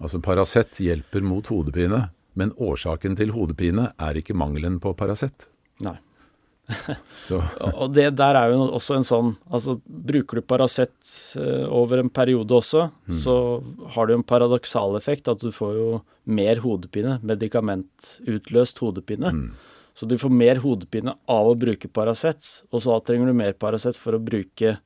altså Paracet hjelper mot hodepine, men årsaken til hodepine er ikke mangelen på Paracet. Nei. og det der er jo også en sånn Altså, bruker du Paracet uh, over en periode også, mm. så har det jo en paradoksal effekt at du får jo mer hodepine, medikamentutløst hodepine. Mm. Så du får mer hodepine av å bruke Paracet, og så trenger du mer Paracet for å bruke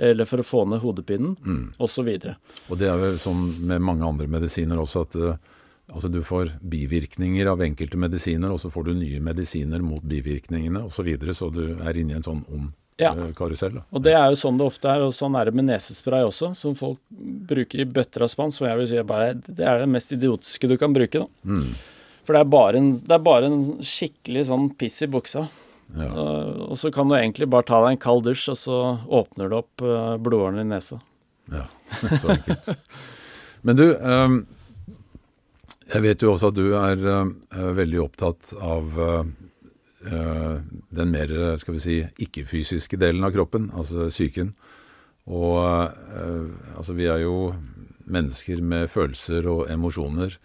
eller for å få ned hodepinen, mm. osv. Og, og det er jo sånn med mange andre medisiner også at uh, Altså Du får bivirkninger av enkelte medisiner, og så får du nye medisiner mot bivirkningene osv. Så, videre, så du er inne i en sånn ond ja. Eh, karusell. Da. Og Det er jo sånn det ofte er, og sånn er det med nesespray også, som folk bruker i bøtter av spann. Som jeg vil si bare, det er det mest idiotiske du kan bruke. da. Mm. For det er, bare en, det er bare en skikkelig sånn piss i buksa. Ja. Og, og, så kan du egentlig bare ta deg en kald dusj, og så åpner du opp uh, blodårene i nesa. Ja, så enkelt. Men du, um, jeg vet jo også at du er uh, veldig opptatt av uh, den mer skal vi si, ikke-fysiske delen av kroppen, altså psyken. Og uh, altså vi er jo mennesker med følelser og emosjoner.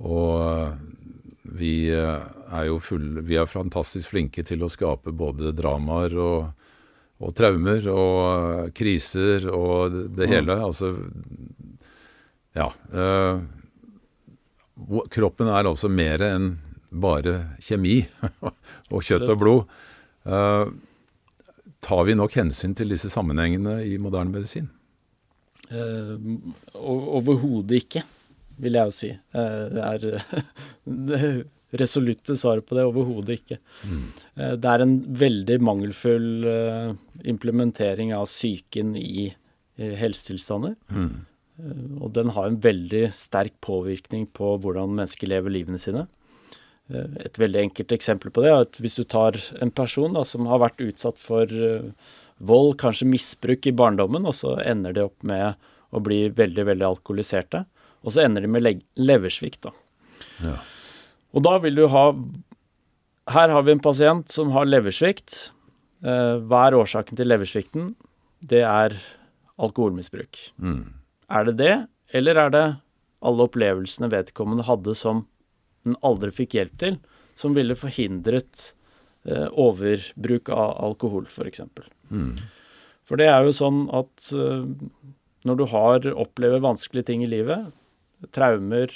Og vi er jo full, vi er fantastisk flinke til å skape både dramaer og, og traumer og kriser og det, det hele. Altså Ja. Kroppen er altså mer enn bare kjemi og kjøtt og blod. Uh, tar vi nok hensyn til disse sammenhengene i moderne medisin? Uh, Overhodet ikke, vil jeg jo si. Uh, det er det resolutte svaret på det. Overhodet ikke. Mm. Det er en veldig mangelfull implementering av psyken i helsetilstander. Mm. Eh, og den har en veldig sterk påvirkning på hvordan mennesker lever livene sine. Eh, et veldig enkelt eksempel på det er at hvis du tar en person da, som har vært utsatt for eh, vold, kanskje misbruk i barndommen, og så ender de opp med å bli veldig, veldig alkoholiserte. Og så ender de med leversvikt, da. Ja. Og da vil du ha Her har vi en pasient som har leversvikt. Hva er årsaken til leversvikten? Det er alkoholmisbruk. Mm. Er det det, eller er det alle opplevelsene vedkommende hadde som den aldri fikk hjelp til, som ville forhindret eh, overbruk av alkohol, f.eks. Mm. For det er jo sånn at eh, når du har opplever vanskelige ting i livet, traumer,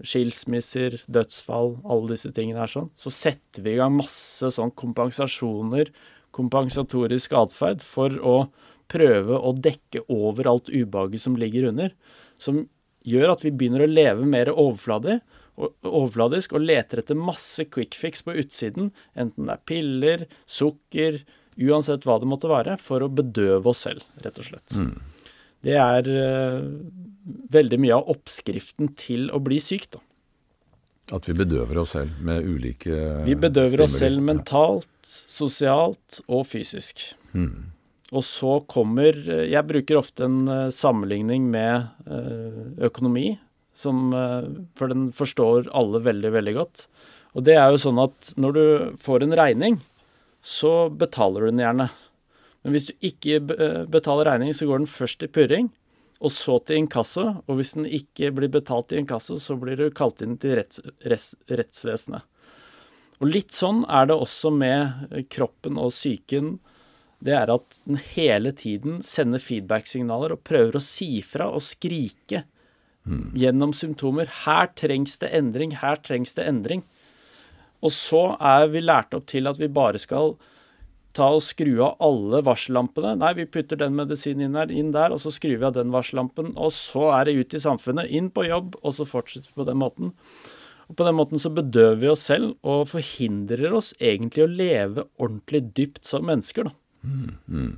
skilsmisser, dødsfall, alle disse tingene her sånn, så setter vi i gang masse sånn kompensasjoner, kompensatorisk atferd, for å prøve å dekke over alt ubehaget som ligger under. Som gjør at vi begynner å leve mer overfladig, overfladisk og leter etter masse quick fix på utsiden, enten det er piller, sukker, uansett hva det måtte være, for å bedøve oss selv, rett og slett. Mm. Det er uh, veldig mye av oppskriften til å bli syk, da. At vi bedøver oss selv med ulike Vi bedøver stimuli. oss selv mentalt, sosialt og fysisk. Mm. Og så kommer Jeg bruker ofte en uh, sammenligning med uh, økonomi, som, for den forstår alle veldig, veldig godt. Og det er jo sånn at når du får en regning, så betaler du den gjerne. Men hvis du ikke betaler regningen, så går den først til purring, og så til inkasso. Og hvis den ikke blir betalt i inkasso, så blir du kalt inn til retts, retts, rettsvesenet. Og litt sånn er det også med kroppen og psyken. Det er at den hele tiden sender feedback-signaler og prøver å si fra og skrike mm. gjennom symptomer. Her trengs det endring, her trengs det endring. Og så er vi lært opp til at vi bare skal ta og skru av alle varsellampene. Nei, vi putter den medisinen inn der, inn der, og så skrur vi av den varsellampen. Og så er det ut i samfunnet, inn på jobb, og så fortsetter vi på den måten. Og På den måten så bedøver vi oss selv og forhindrer oss egentlig å leve ordentlig dypt som mennesker. da. Mm, mm.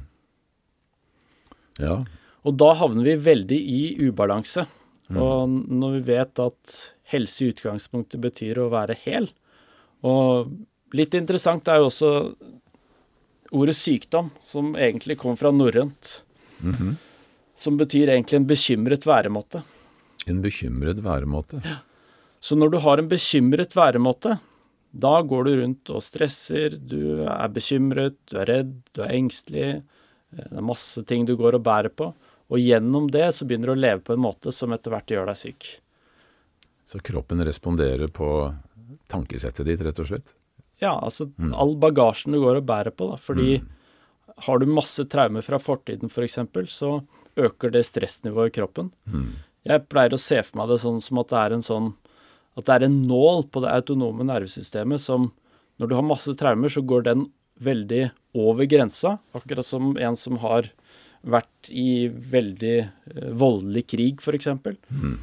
Ja. Og da havner vi veldig i ubalanse. Mm. Og når vi vet at helse i utgangspunktet betyr å være hel, og litt interessant er jo også ordet sykdom, som egentlig kom fra norrønt. Mm -hmm. Som betyr egentlig en bekymret væremåte. En bekymret væremåte? Ja. Så når du har en bekymret væremåte, da går du rundt og stresser, du er bekymret, du er redd, du er engstelig. Det er masse ting du går og bærer på. Og gjennom det så begynner du å leve på en måte som etter hvert gjør deg syk. Så kroppen responderer på tankesettet ditt, rett og slett? Ja, altså mm. all bagasjen du går og bærer på, da. Fordi mm. har du masse traumer fra fortiden f.eks., for så øker det stressnivået i kroppen. Mm. Jeg pleier å se for meg det sånn som at det er en sånn at det er en nål på det autonome nervesystemet som Når du har masse traumer, så går den veldig over grensa. Akkurat som en som har vært i veldig uh, voldelig krig, f.eks. Mm.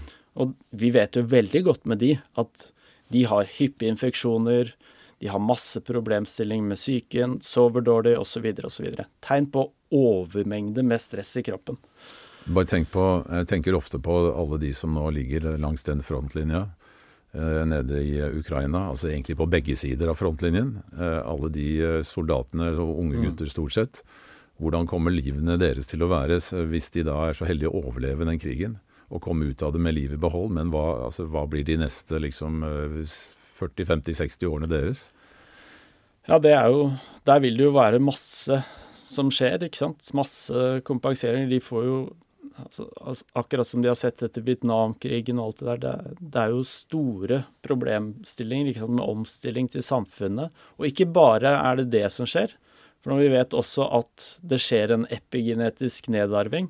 Og vi vet jo veldig godt med de at de har hyppige infeksjoner, de har masse problemstilling med psyken, sover dårlig osv. osv. Tegn på overmengde med stress i kroppen. Bare tenk på, Jeg tenker ofte på alle de som nå ligger langs den frontlinja eh, nede i Ukraina. Altså egentlig på begge sider av frontlinjen. Eh, alle de eh, soldatene, unge mm. gutter stort sett. Hvordan kommer livene deres til å være hvis de da er så heldige å overleve den krigen? Og komme ut av det med livet i behold. Men hva, altså, hva blir de neste liksom 40-50-60 årene deres? Ja, det er jo Der vil det jo være masse som skjer, ikke sant. Masse kompensering. De får jo altså, altså, Akkurat som de har sett etter Vietnamkrigen og alt det der, det, det, er jo store problemstillinger sant, med omstilling til samfunnet. Og ikke bare er det det som skjer. For når vi vet også at det skjer en epigenetisk nedarving,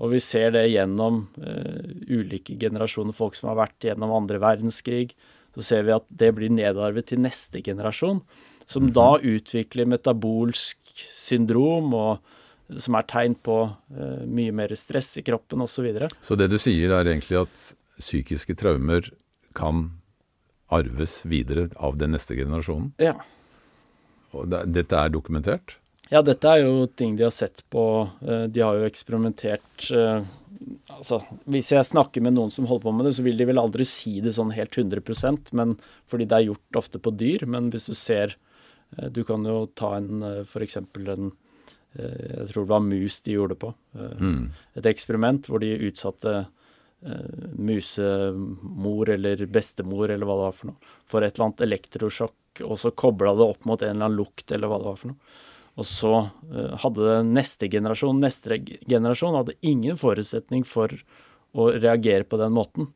og vi ser det gjennom uh, ulike generasjoner folk som har vært gjennom andre verdenskrig, så ser vi at det blir nedarvet til neste generasjon, som mm -hmm. da utvikler metabolsk syndrom, og, som er tegn på uh, mye mer stress i kroppen osv. Så, videre. så det du sier er egentlig at psykiske traumer kan arves videre av den neste generasjonen? Ja. Og det, dette er dokumentert? Ja, dette er jo ting de har sett på. Uh, de har jo eksperimentert uh, altså, Hvis jeg snakker med noen som holder på med det, så vil de vel aldri si det sånn helt 100% men fordi det er gjort ofte på dyr. Men hvis du ser Du kan jo ta en f.eks. en Jeg tror det var mus de gjorde det på. Mm. Et eksperiment hvor de utsatte eh, musemor eller bestemor eller hva det var for noe, for et eller annet elektrosjokk, og så kobla det opp mot en eller annen lukt eller hva det var for noe. Og så hadde neste generasjon Neste generasjon hadde ingen forutsetning for å reagere på den måten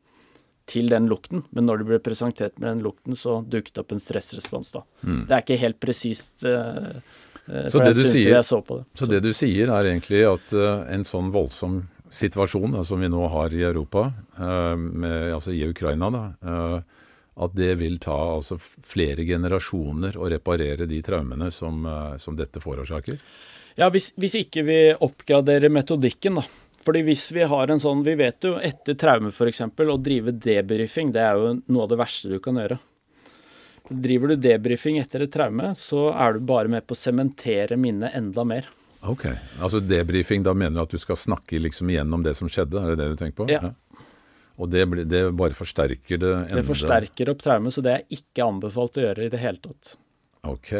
til den lukten, men når det ble presentert med den lukten, så dukket det opp en stressrespons da. Mm. Det er ikke helt presist, uh, uh, det du, sier, så det. Så, så det du sier er egentlig at uh, en sånn voldsom situasjon som vi nå har i Europa, med, altså i Ukraina, da, at det vil ta altså flere generasjoner å reparere de traumene som, som dette forårsaker? Ja, hvis, hvis, ikke vi oppgraderer metodikken, da. Fordi hvis vi har en sånn Vi vet jo etter traume f.eks. å drive debrifing, det er jo noe av det verste du kan gjøre. Driver du debriefing etter et traume, så er du bare med på å sementere minnet enda mer. Ok. Altså debriefing, da mener du at du skal snakke liksom igjennom det som skjedde? Er det det du tenker på? Ja. ja. Og det, det, bare forsterker det enda Det forsterker opp traumet, så det er ikke anbefalt å gjøre i det hele tatt. Ok.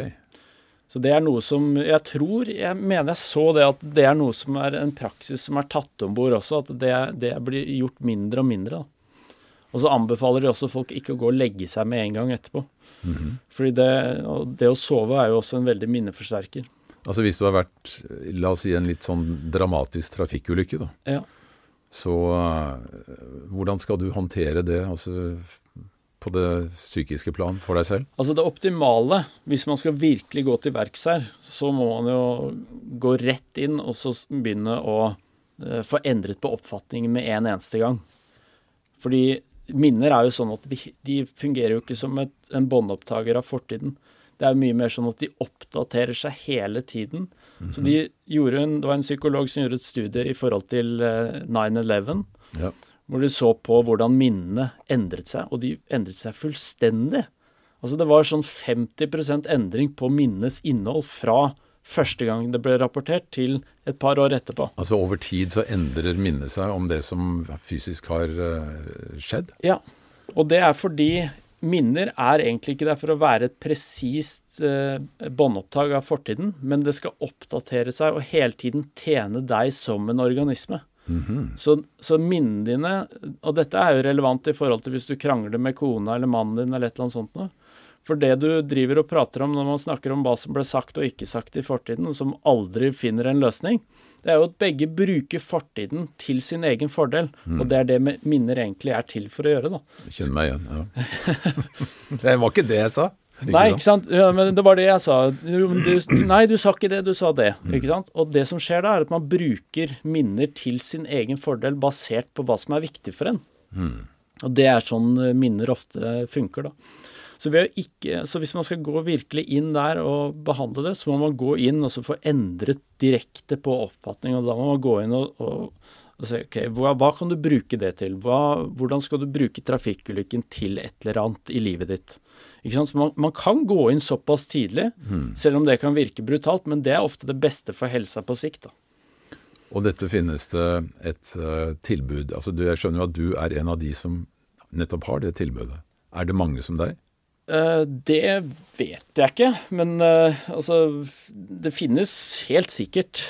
Så det er noe som Jeg tror Jeg mener jeg så det at det er noe som er en praksis som er tatt om bord også, at det, det, blir gjort mindre og mindre. Da. Og så anbefaler de også folk ikke å gå og legge seg med en gang etterpå. Mm -hmm. Fordi det, det, å sove er jo også en veldig minneforsterker. Altså hvis du har vært, la oss si en litt sånn dramatisk trafikkulykke, da. Ja. Så uh, hvordan skal du håndtere det? Altså på det psykiske plan for deg selv? Altså Det optimale, hvis man skal virkelig gå til verks her, så må man jo gå rett inn og så begynne å uh, få endret på oppfatningen med en eneste gang. Fordi minner er jo sånn at de, de fungerer jo ikke som et, en båndopptaker av fortiden. Det er mye mer sånn at de oppdaterer seg hele tiden. Mm -hmm. Så de gjorde en, Det var en psykolog som gjorde et studie i forhold til uh, eh, 9-11. Ja hvor de så på hvordan minnene endret seg, og de endret seg fullstendig. Altså det var sånn 50% endring på minnenes innhold fra første gang det ble rapportert, til et par år etterpå. Altså over tid så endrer minnet seg om det som fysisk har uh, skjedd? Ja, og det er fordi minner er egentlig ikke der for å være et presist uh, båndopptak av fortiden, men det skal oppdatere seg og hele tiden tjene deg som en organisme. Mm -hmm. så, så minnene dine Og dette er jo relevant i forhold til hvis du krangler med kona eller mannen din eller et eller annet sånt noe. For det du driver og prater om når man snakker om hva som ble sagt og ikke sagt i fortiden, og som aldri finner en løsning, det er jo at begge bruker fortiden til sin egen fordel. Mm. Og det er det minner egentlig er til for å gjøre, da. Kjenner meg igjen, ja. det var ikke det jeg sa. Ikke nei, ikke sant. Ja, men det var det jeg sa. Du, nei, du sa ikke det, du sa det. Mm. Ikke sant. Og det som skjer da, er at man bruker minner til sin egen fordel basert på hva som er viktig for en. Mm. Og det er sånn minner ofte funker, da. Så, ikke, så, hvis man skal gå virkelig inn der og behandle det, så må man gå inn og så få endret direkte på oppfatning. Og da må man gå inn og, og, og se ok, hva, hva, kan du bruke det til? Hva, hvordan skal du bruke trafikkulykken til et eller annet i livet ditt? Ikke sant? Så man, man, kan gå inn såpass tidlig, mm. selv om det kan virke brutalt, men det er ofte det beste for helsa på sikt. da. Og dette finnes det et uh, tilbud altså Jeg skjønner jo at du er en av de som nettopp har det tilbudet. Er det mange som deg? Uh, det vet jeg ikke, men uh, altså Det finnes helt sikkert.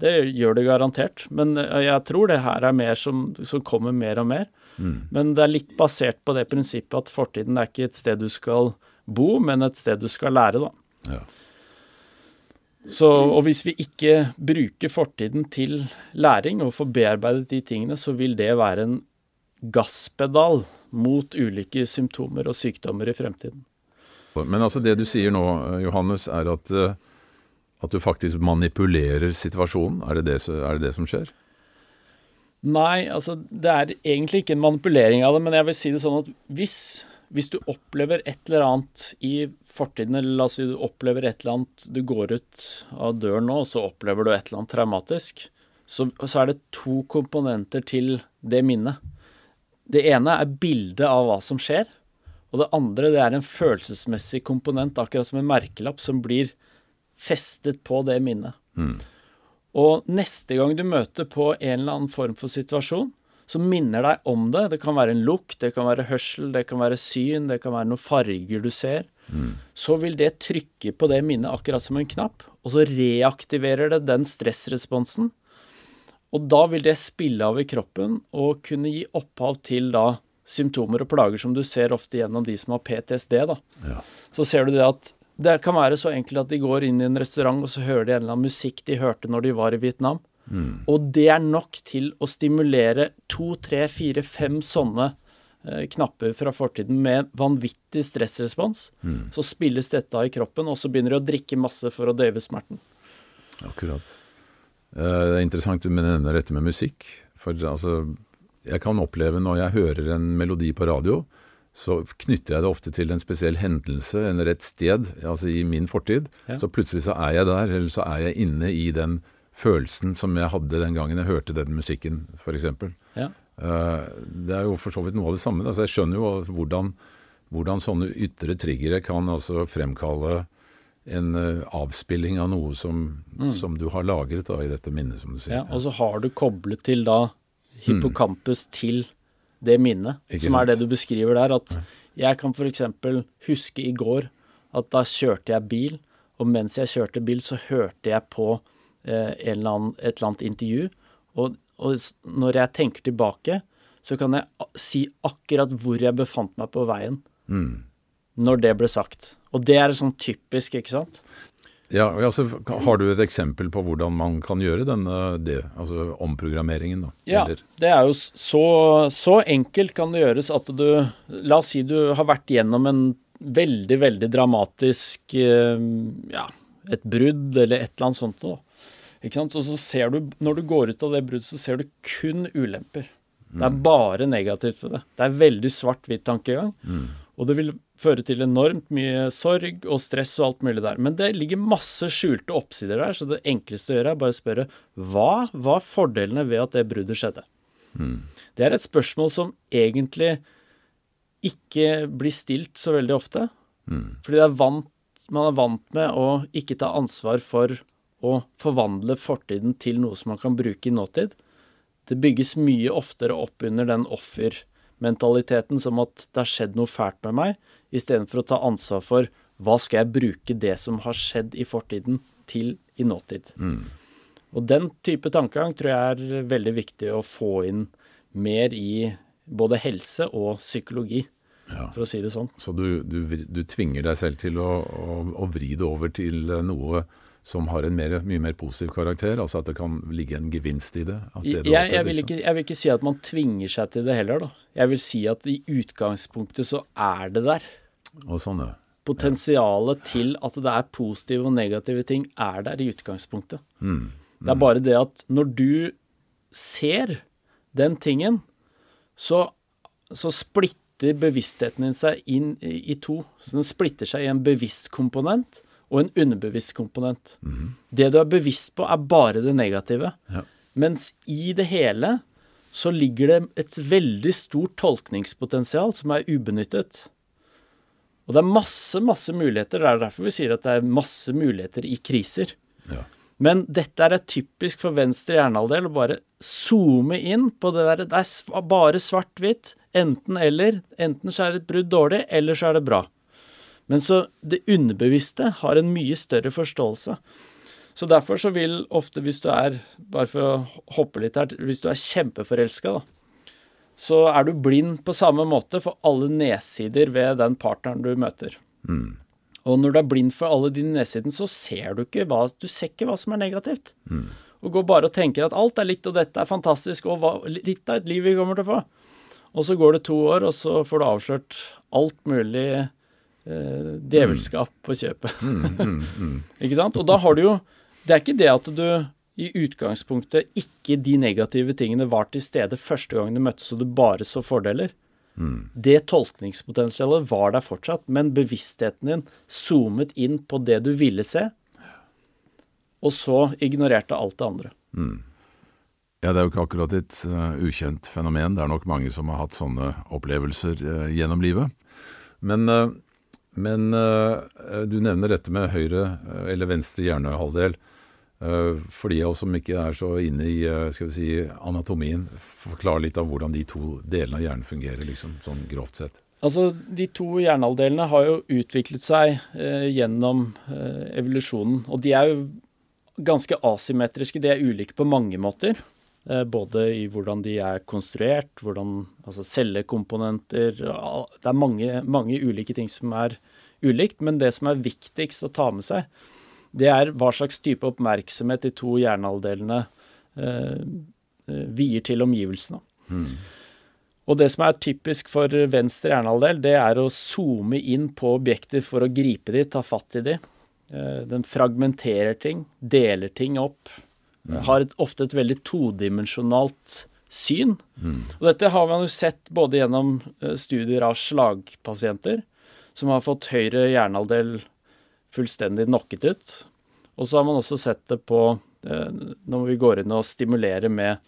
Det gjør det garantert. Men jeg tror det her er mer som, som kommer mer og mer. Mm. Men det er litt basert på det prinsippet at fortiden er ikke et sted du skal bo, men et sted du skal lære, da. Ja. Så, og hvis vi ikke bruker fortiden til læring og får bearbeidet de tingene, så vil det være en gasspedal mot ulike symptomer og sykdommer i fremtiden. Men altså det du sier nå, Johannes, er at, eh, at du faktisk manipulerer situasjonen. Er det det, er det det som skjer? Nei, altså det er egentlig ikke en manipulering av det, men jeg vil si det sånn at hvis, hvis du opplever et eller annet i fortiden, eller la oss si du opplever et eller annet Du går ut av døren nå, og så opplever du et eller annet traumatisk, så, så er det to komponenter til det minnet. Det ene er bildet av hva som skjer, og det andre det er en følelsesmessig komponent, akkurat som en merkelapp, som blir festet på det minnet. Mm. Og neste gang du møter på en eller annen form for situasjon som minner deg om det, det kan være en lukt, det kan være hørsel, det kan være syn, det kan være noen farger du ser, mm. så vil det trykke på det minnet akkurat som en knapp, og så reaktiverer det den stressresponsen. Og da vil det spille av i kroppen og kunne gi opphav til da symptomer og plager som du ser ofte gjennom de som har PTSD. da. Ja. Så ser du det at det kan være så enkelt at de går inn i en restaurant, og så hører de en eller annen musikk de hørte når de var i Vietnam. Mm. Og det er nok til å stimulere to, tre, fire, fem sånne eh, knapper fra fortiden med vanvittig stressrespons. Mm. Så spilles dette av i kroppen, og så begynner de å drikke masse for å døyve smerten. Akkurat. Eh, det er interessant du nevner dette med musikk. For altså, jeg kan oppleve når jeg hører en melodi på radio, så knytter jeg det ofte til en spesiell hendelse eller et sted, altså i min fortid. Ja. Så plutselig så er jeg der, eller så er jeg inne i den følelsen som jeg hadde den gangen jeg hørte den musikken, f.eks. Ja. Uh, det er jo for så vidt noe av det samme. Altså jeg skjønner jo hvordan, hvordan sånne ytre triggere kan altså fremkalle en uh, avspilling av noe som, mm. som, du har lagret da, i dette minnet, som du sier. Ja, og så har du koblet til da hippocampus mm. til det minnet, Ikke som sant? er det du beskriver der. At jeg kan f.eks. huske i går at da kjørte jeg bil, og mens jeg kjørte bil, så hørte jeg på eh, eller annen, et eller annet intervju. Og, og, når jeg tenker tilbake, så kan jeg si akkurat hvor jeg befant meg på veien mm. når det ble sagt. Og det er sånn typisk, ikke sant? Ja, altså, Har du et eksempel på hvordan man kan gjøre denne det, altså omprogrammeringen? da? Ja, det er jo så, så, enkelt kan det gjøres at du La oss si du har vært gjennom en veldig, veldig dramatisk eh, Ja, et brudd eller et eller annet sånt noe. Ikke sant? Og så ser du, når du går ut av det bruddet, så ser du kun ulemper. Det er mm. bare negativt for det. Det er veldig svart-hvitt tankegang. Mm. Og det vil føre til enormt mye sorg og stress og alt mulig der. Men det ligger masse skjulte oppsider der, så det enkleste å gjøre er bare å spørre hva var fordelene ved at det bruddet skjedde? Mm. Det er et spørsmål som egentlig ikke blir stilt så veldig ofte. Mm. Fordi er vant, man er vant med å ikke ta ansvar for å forvandle fortiden til noe som man kan bruke i nåtid. Det bygges mye oftere opp under den offermentaliteten som at det har skjedd noe fælt med meg, istedenfor å ta ansvar for hva skal jeg bruke det som har skjedd i fortiden, til i nåtid. Mm. Og den type tankegang tror jeg er veldig viktig å få inn mer i både helse og psykologi, ja. for å si det sånn. Så du, du, du tvinger deg selv til å, å, å vri det over til noe som har en mer, mye mer positiv karakter? Altså at det kan ligge en gevinst i det? det jeg, jeg, vil ikke, jeg, vil ikke, si at man tvinger seg til det heller, da. Jeg vil si at i utgangspunktet så er det der. Og sånn, ja. Potensialet ja. til at det er positive og negative ting, er der i utgangspunktet. Mm. Mm. Det er bare det at når du ser den tingen, så, så splitter bevisstheten din seg inn i, i to. Så den splitter seg i en bevisst komponent og en underbevisst komponent. Mm. Det du er bevisst på, er bare det negative. Ja. Mens i det hele så ligger det et veldig stort tolkningspotensial som er ubenyttet. Og det er masse, masse muligheter. Det er derfor vi sier at det er masse muligheter i kriser. Ja. Men dette er typisk for venstre hjernehalvdel å bare zoome inn på det der. Det er bare svart-hvitt. Enten eller. Enten så er det et brudd dårlig, eller så er det bra. Men så det underbevisste har en mye større forståelse. Så derfor så vil ofte, hvis du er Bare for å hoppe litt her Hvis du er kjempeforelska, så er du blind på samme måte for alle nedsider ved den partneren du møter. Mm. Og når du er blind for alle de nedsidene, så ser du ikke hva, du ser ikke hva som er negativt. Mm. Og går bare og tenker at alt er litt, og dette er fantastisk, og hva, litt av et liv vi kommer til å få. Og så går det to år, og så får du avslørt alt mulig eh, djevelskap på kjøpet. Mm, mm, mm. ikke sant? Og da har du jo Det er ikke det at du i utgangspunktet ikke de negative tingene var til stede første gang du møttes, og du bare så fordeler. Mm. Det tolkningspotensialet var der fortsatt, men bevisstheten din zoomet inn på det du ville se, og så ignorerte alt det andre. Mm. Ja, Det er jo ikke akkurat et uh, ukjent fenomen. Det er nok mange som har hatt sånne opplevelser uh, gjennom livet. Men uh, men uh, du nevner dette med høyre eh, eller venstre hjernehalvdel. Uh, for de av oss som ikke er så inne i skal vi si, anatomien, forklar litt av hvordan de to delene av hjernen fungerer, liksom, sånn grovt sett. Altså, De to hjernehalvdelene har jo utviklet seg eh, gjennom eh, evolusjonen. Og de er jo ganske asymmetriske. De er ulike på mange måter. Eh, både i hvordan de er konstruert, hvordan altså cellekomponenter Det er mange, mange ulike ting som er ulikt, men det som er viktigst å ta med seg, det er hva slags type oppmerksomhet de to hjernehalvdelene eh, eh vier til omgivelsene. Mm. Og det som er typisk for venstre hjernehalvdel, det er å zoome inn på objekter for å gripe de, ta fatt i de. Eh, den fragmenterer ting, deler ting opp. Mm. Har et, ofte et veldig todimensjonalt syn. Mm. Og dette har man jo sett både gjennom eh, studier av slagpasienter, som har fått høyre hjernehalvdel fullstendig knocket ut. Og så har man også sett det på eh, når vi går inn og stimulerer med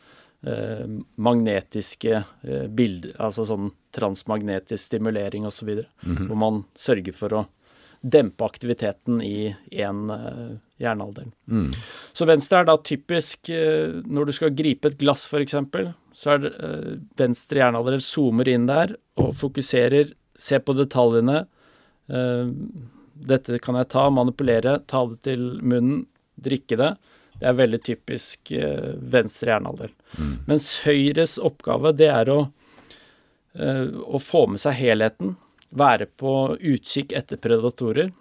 eh, magnetiske eh, bilder, altså sånn transmagnetisk stimulering osv., mm -hmm. hvor man sørger for å dempe aktiviteten i én uh, hjernehalvdel. Mm. Så venstre er da typisk uh, når du skal gripe et glass, f.eks., så er det uh, venstre hjernehalvdel zoomer inn der og fokuserer, ser på detaljene. dette kan jeg ta, manipulere, ta det til munnen, drikke det. Det er veldig typisk uh, venstre hjernehalvdel. Mm. Mens høyres oppgave, det er å, uh, å få med seg helheten. Være på utkikk etter predatorer.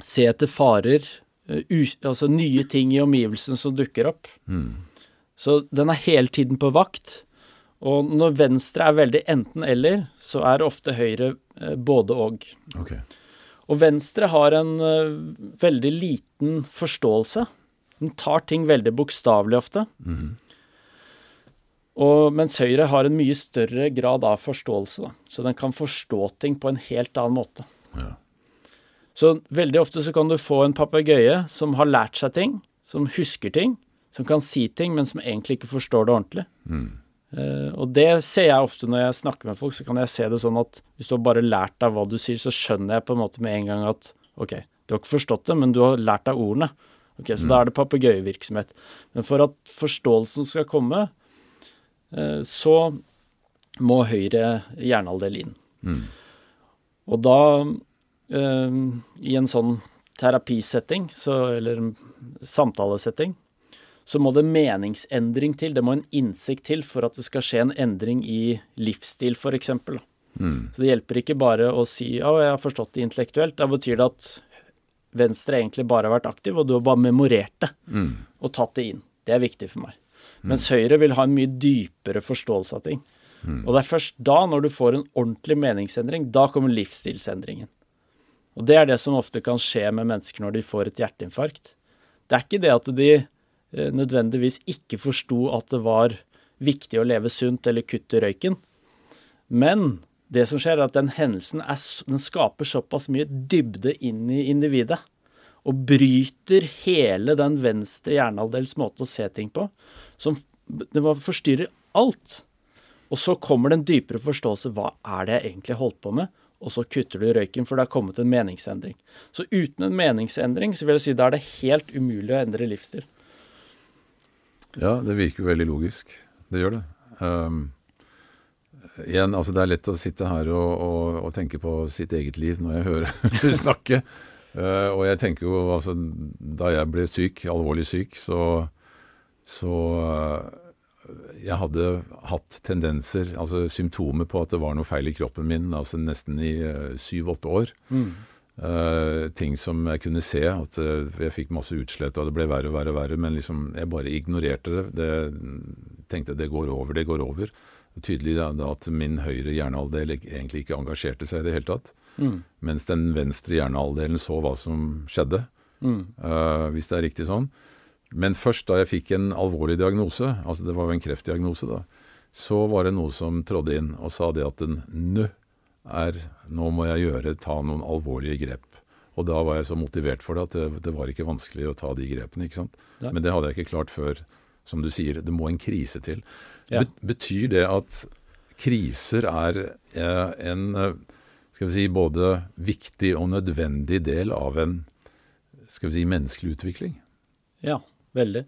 Se etter farer. U, altså nye ting i omgivelsene som dukker opp. Mm. Så den er hele tiden på vakt. Og når venstre er veldig enten-eller, så er ofte høyre både og. Okay. Og venstre har en veldig liten forståelse den tar ting veldig bokstavelig ofte. Mm. Og, mens Høyre har en mye større grad av forståelse. Da. Så den kan forstå ting på en helt annen måte. Ja. Så veldig ofte så kan du få en papegøye som har lært seg ting, som husker ting, som kan si ting, men som egentlig ikke forstår det ordentlig. Mm. Uh, og det ser jeg ofte når jeg snakker med folk, så kan jeg se det sånn at hvis du har bare lært deg hva du sier, så skjønner jeg på en måte med en gang at OK, du har ikke forstått det, men du har lært deg ordene. Ok, Så mm. da er det papegøyevirksomhet. Men for at forståelsen skal komme, uh, så må høyre hjernehalvdel inn. Mm. Og da, uh, i en sånn terapisetting, så, eller samtalesetting, så må det meningsendring til. Det må en innsikt til for at det skal skje en endring i livsstil, f.eks. Mm. Så det hjelper ikke bare å si ja, jeg har forstått det intellektuelt'. Da betyr det at Venstre egentlig bare har vært aktiv, og du har bare memorert det mm. og tatt det inn. Det er viktig for meg. Mens mm. Høyre vil ha en mye dypere forståelse av ting. Mm. Og det er først da, når du får en ordentlig meningsendring, da kommer livsstilsendringen. Og det er det som ofte kan skje med mennesker når de får et hjerteinfarkt. Det er ikke det at de nødvendigvis ikke forsto at det var viktig å leve sunt eller kutte røyken, men det som skjer, er at den hendelsen er, den skaper såpass mye dybde inn i individet. Og bryter hele den venstre hjernehalvdels måte å se ting på. Som det forstyrrer alt. Og så kommer det en dypere forståelse. Hva er det jeg egentlig holdt på med? Og så kutter du røyken, for det har kommet en meningsendring. Så uten en meningsendring, så vil jeg si da er det helt umulig å endre livsstil. Ja, det virker jo veldig logisk. Det gjør det. Um igjen, altså det er lett å sitte her og, og, og tenke på sitt eget liv når jeg hører du snakke. Uh, og jeg tenker jo altså Da jeg ble syk, alvorlig syk, så, så uh, Jeg hadde hatt tendenser, altså symptomer på at det var noe feil i kroppen min, altså nesten i uh, syv-åtte år. Mm. Ting som jeg kunne se, at jeg fikk masse utslett og det ble verre og verre, og verre men liksom, jeg bare ignorerte det. det tenkte det går over, det går over tydelig da, at min høyre hjernehalvdel egentlig ikke engasjerte seg i det hele tatt. Mm. Mens den venstre hjernehalvdelen så hva som skjedde, mm. uh, hvis det er riktig sånn. Men først da jeg fikk en alvorlig diagnose, altså det var jo en kreftdiagnose da, så var det noe som trådde inn og sa det at en nø er nå må jeg gjøre, ta noen alvorlige grep. Og da var jeg så motivert for det at det, det var ikke vanskelig å ta de grepene. ikke sant? Ja. Men det hadde jeg ikke klart før som du sier, det må en krise til. Ja. Betyr det at kriser er eh, en eh, skal vi si, både viktig og nødvendig del av en skal vi si, menneskelig utvikling? Ja, veldig.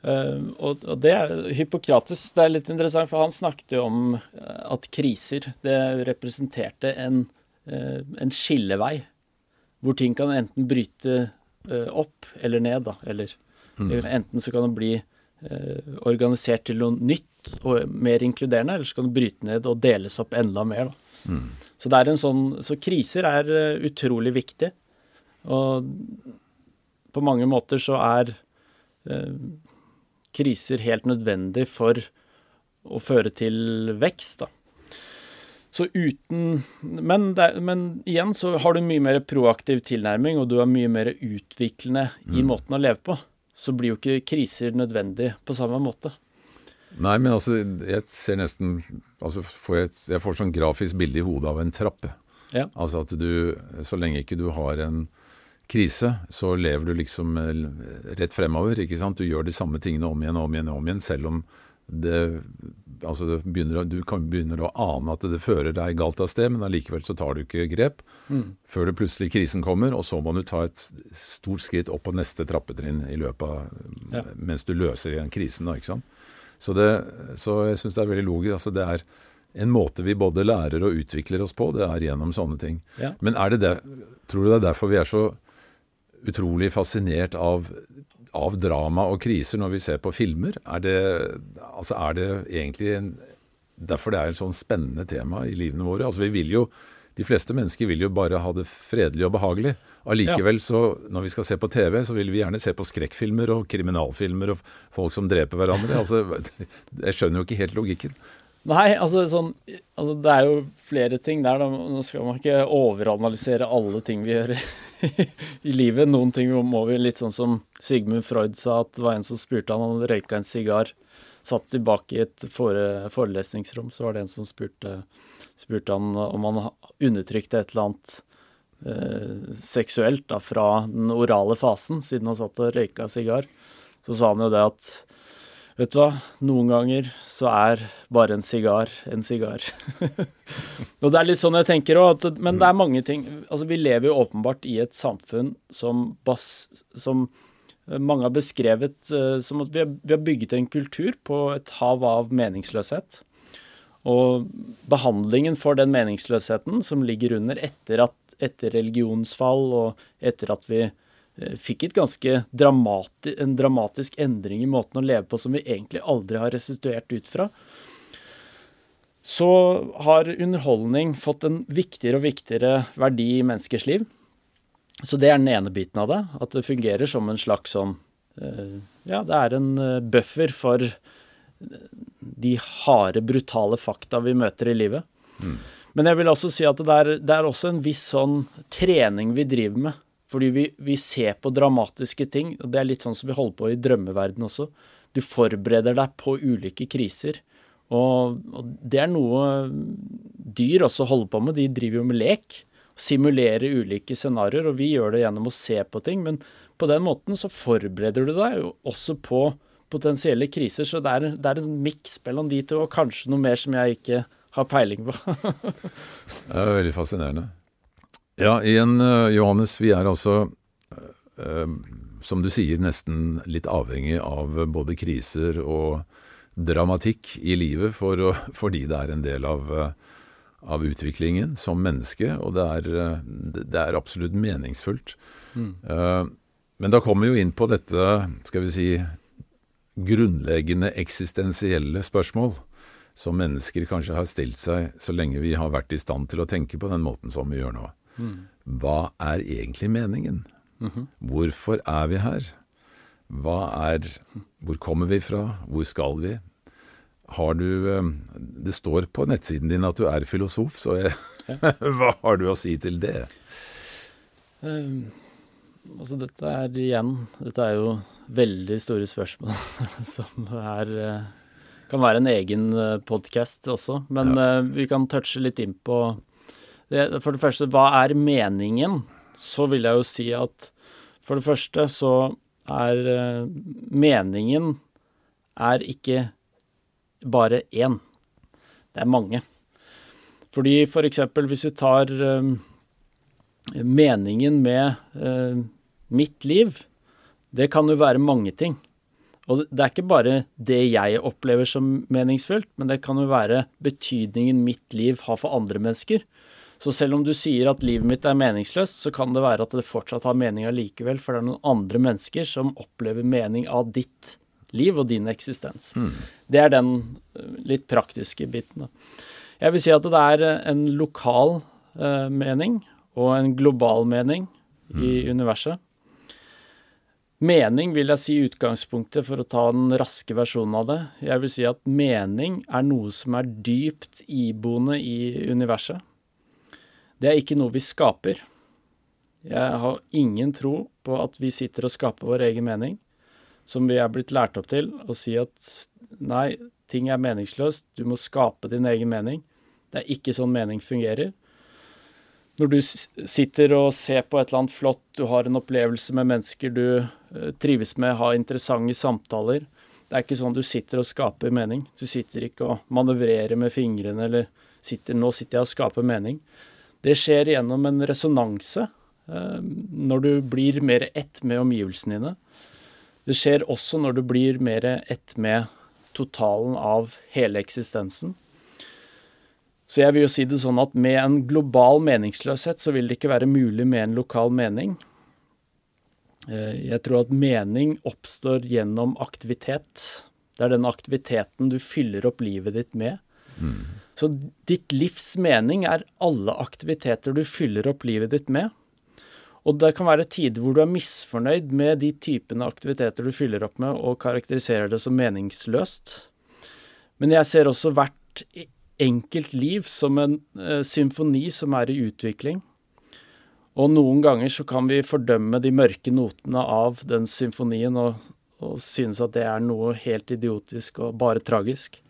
Uh, og, og, det er Hippokrates det er litt interessant, for han snakket jo om at kriser det representerte en, uh, en skillevei. Hvor ting kan enten bryte uh, opp eller ned, da. Eller mm. enten så kan det bli eh, organisert til noe nytt og mer inkluderende, eller så kan det bryte ned og deles opp enda mer. Mm. Så, det er en sånn, så kriser er utrolig viktig. Og på mange måter så er kriser helt nødvendig for å føre til vekst, da. Så uten men, det, men, igjen så har du mye mer proaktiv tilnærming, og du er mye mer utviklende mm. i måten å leve på. Så blir jo ikke kriser nødvendig på samme måte. Nei, men altså, jeg ser nesten altså får jeg, jeg, får sånn grafisk bilde i hodet av en trappe. Ja. Altså at du, så lenge ikke du har en krise, så lever du liksom eh, rett fremover. ikke sant? Du gjør de samme tingene om igjen og om igjen, om igjen, selv om det altså begynner, Du kan begynner å ane at det fører deg galt av sted, men allikevel så tar du ikke grep mm. før det plutselig krisen kommer, og så må du ta et stort skritt opp på neste trappetrinn i løpet av ja. mens du løser igjen krisen. da, ikke sant? Så, det, så jeg syns det er veldig logisk. altså det er en måte vi både lærer og utvikler oss på, det er gjennom sånne ting. Ja. Men er det det, tror du det er derfor vi er så utrolig fascinert av av drama og kriser når vi ser på filmer? Er det, altså er det egentlig en, derfor det er et sånn spennende tema i livene våre? Altså vi vil jo, De fleste mennesker vil jo bare ha det fredelig og behagelig. Allikevel, ja. så når vi skal se på TV, så vil vi gjerne se på skrekkfilmer og kriminalfilmer og folk som dreper hverandre. Altså, jeg skjønner jo ikke helt logikken. Nei, altså, sånn, altså det er jo flere ting der. Da. Nå skal man ikke overanalysere alle ting vi gjør i livet. Noen ting må vi litt sånn som Sigmund Freud sa, at det var en som spurte han, om han røyka en sigar. Satt tilbake i et fore, forelesningsrom, så var det en som spurte, spurte han om han undertrykte et eller annet eh, seksuelt da, fra den orale fasen, siden han satt og røyka sigar. Så sa han jo det at Vet du hva, noen ganger så er bare en sigar en sigar. og det er litt sånn jeg tenker òg, men det er mange ting Altså, vi lever jo åpenbart i et samfunn som, bas, som mange har beskrevet uh, som at vi har, vi har, bygget en kultur på et hav av meningsløshet. Og behandlingen for den meningsløsheten som ligger under etter, at, etter religionsfall og etter at vi Eh, fikk et ganske dramati en dramatisk endring i måten å leve på som vi egentlig aldri har restituert ut fra. Så har underholdning fått en viktigere og viktigere verdi i menneskers liv. Så det er den ene biten av det. At det fungerer som en slags sånn eh, Ja, det er en eh, buffer for de harde, brutale fakta vi møter i livet. Mm. Men jeg vil også si at det er, det er også en viss sånn trening vi driver med fordi vi, vi, ser på dramatiske ting, og det er litt sånn som vi holder på i drømmeverden også. Du forbereder deg på ulike kriser. Og, og det er noe dyr også holder på med. De driver jo med lek. Simulerer ulike scenarioer, og vi gjør det gjennom å se på ting. Men på den måten så forbereder du deg jo også på potensielle kriser. Så det er, det er en miks mellom de to, og kanskje noe mer som jeg ikke har peiling på. det er veldig fascinerende. Ja, igjen, uh, Johannes, vi er altså, uh, som du sier, nesten litt avhengig av både kriser og dramatikk i livet for å, fordi det er en del av, av utviklingen som menneske, og det er, det er absolutt meningsfullt. Mm. Men da kommer vi jo inn på dette, skal vi si, grunnleggende eksistensielle spørsmål som mennesker kanskje har stilt seg så lenge vi har vært i stand til å tenke på den måten som vi gjør nå. Hva er egentlig meningen? Hvorfor er vi her? Hva er Hvor kommer vi fra? Hvor skal vi? Har du eh, Det står på nettsiden din at du er filosof, så jeg, hva har du å si til det? Um, altså dette er igjen Dette er jo veldig store spørsmål som er eh, kan være en egen eh, podkast også, men ja. vi kan touche litt inn på For det første, hva er meningen? Så vil jeg jo si at for det første så er uh, meningen er ikke bare én. Det er mange. Fordi for eksempel hvis vi tar uh, meningen med uh, mitt liv, det kan jo være mange ting. Og det er ikke bare det jeg opplever som meningsfullt, men det kan jo være betydningen mitt liv har for andre mennesker. Så selv om du sier at livet mitt er meningsløst, så kan det være at det fortsatt har mening allikevel, for det er noen andre mennesker som opplever mening av ditt liv og din eksistens. Mm. Det er den eh, litt praktiske biten. Jeg vil si at det er en lokal eh, mening og en global mening mm. i universet. Mening vil jeg si utgangspunktet for å ta den raske versjonen av det. Jeg vil si at mening er noe som er dypt iboende i universet. Det er ikke noe vi skaper. Jeg har ingen tro på at vi sitter og skaper vår egen mening, som vi er blitt lært opp til å si at nei, ting er meningsløst, du må skape din egen mening. Det er ikke sånn mening fungerer når du sitter og ser på et eller annet flott, du har en opplevelse med mennesker du eh, trives med, har interessante samtaler Det er ikke sånn du sitter og skaper mening. Du sitter ikke og manøvrerer med fingrene eller sitter, 'nå sitter jeg og skaper mening'. Det skjer gjennom en resonanse eh, når du blir mer ett med omgivelsene dine. Det skjer også når du blir mer ett med totalen av hele eksistensen. Så jeg vil jo si det sånn at med en global meningsløshet så vil det ikke være mulig med en lokal mening. Eh, jeg tror at mening oppstår gjennom aktivitet. Det er den aktiviteten du fyller opp livet ditt med. Mm. Så ditt livs mening er alle aktiviteter du fyller opp livet ditt med. Og det kan være tider hvor du er misfornøyd med de typene aktiviteter du fyller opp med, og karakteriserer det som meningsløst. Men jeg ser også hvert enkelt liv som en eh, symfoni som er i utvikling. Og noen ganger så kan vi fordømme de mørke notene av den symfonien og, og synes at det er noe helt idiotisk og bare tragisk.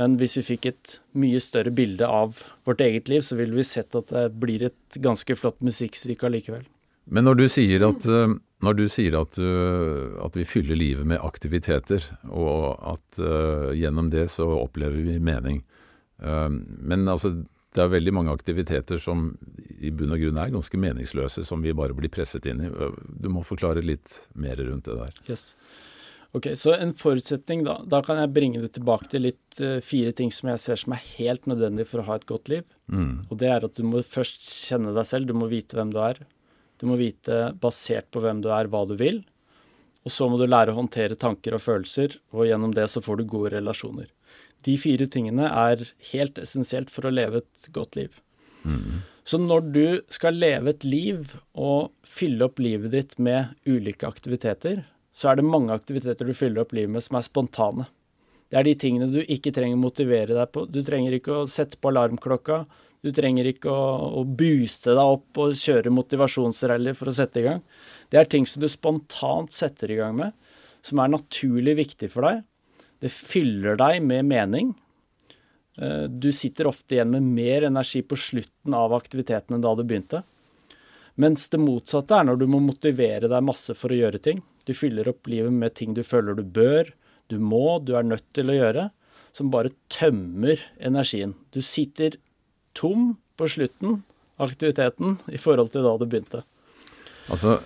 Men hvis vi fikk et mye større bilde av vårt eget liv, så ville vi sett at det blir et ganske flott musikkstykke allikevel. Men når du sier at, eh, du sier at, eh, at vi fyller livet med aktiviteter, og at uh, gjennom det så opplever vi mening, uh, men altså, det er veldig mange aktiviteter som i bunn og grunn er ganske meningsløse, som vi bare blir presset inn i. Du må forklare litt mer rundt det der. Yes. Ok, Så en forutsetning, da. Da kan jeg bringe det tilbake til litt uh, fire ting som jeg ser som er helt nødvendig for å ha et godt liv. Mm. Og det er at du må først kjenne deg selv, du må vite hvem du er. Du må vite, basert på hvem du er, hva du vil. Og så må du lære å håndtere tanker og følelser, og gjennom det så får du gode relasjoner. De fire tingene er helt essensielt for å leve et godt liv. Mm. Så når du skal leve et liv og fylle opp livet ditt med ulike aktiviteter, så er det mange aktiviteter du fyller opp livet med som er spontane. Det er de tingene du ikke trenger å motivere deg på. Du trenger ikke å sette på alarmklokka. Du trenger ikke å, å booste deg opp og kjøre motivasjonsrally for å sette i gang. Det er ting som du spontant setter i gang med, som er naturlig viktig for deg, det fyller deg med mening. Eh, du sitter ofte igjen med mer energi på slutten av aktiviteten enn da du begynte. Mens det motsatte er når du må motivere deg masse for å gjøre ting. Du fyller opp livet med ting du føler du bør, du må, du er nødt til å gjøre, som bare tømmer energien. Du sitter tom på slutten av aktiviteten i forhold til da du begynte. Altså,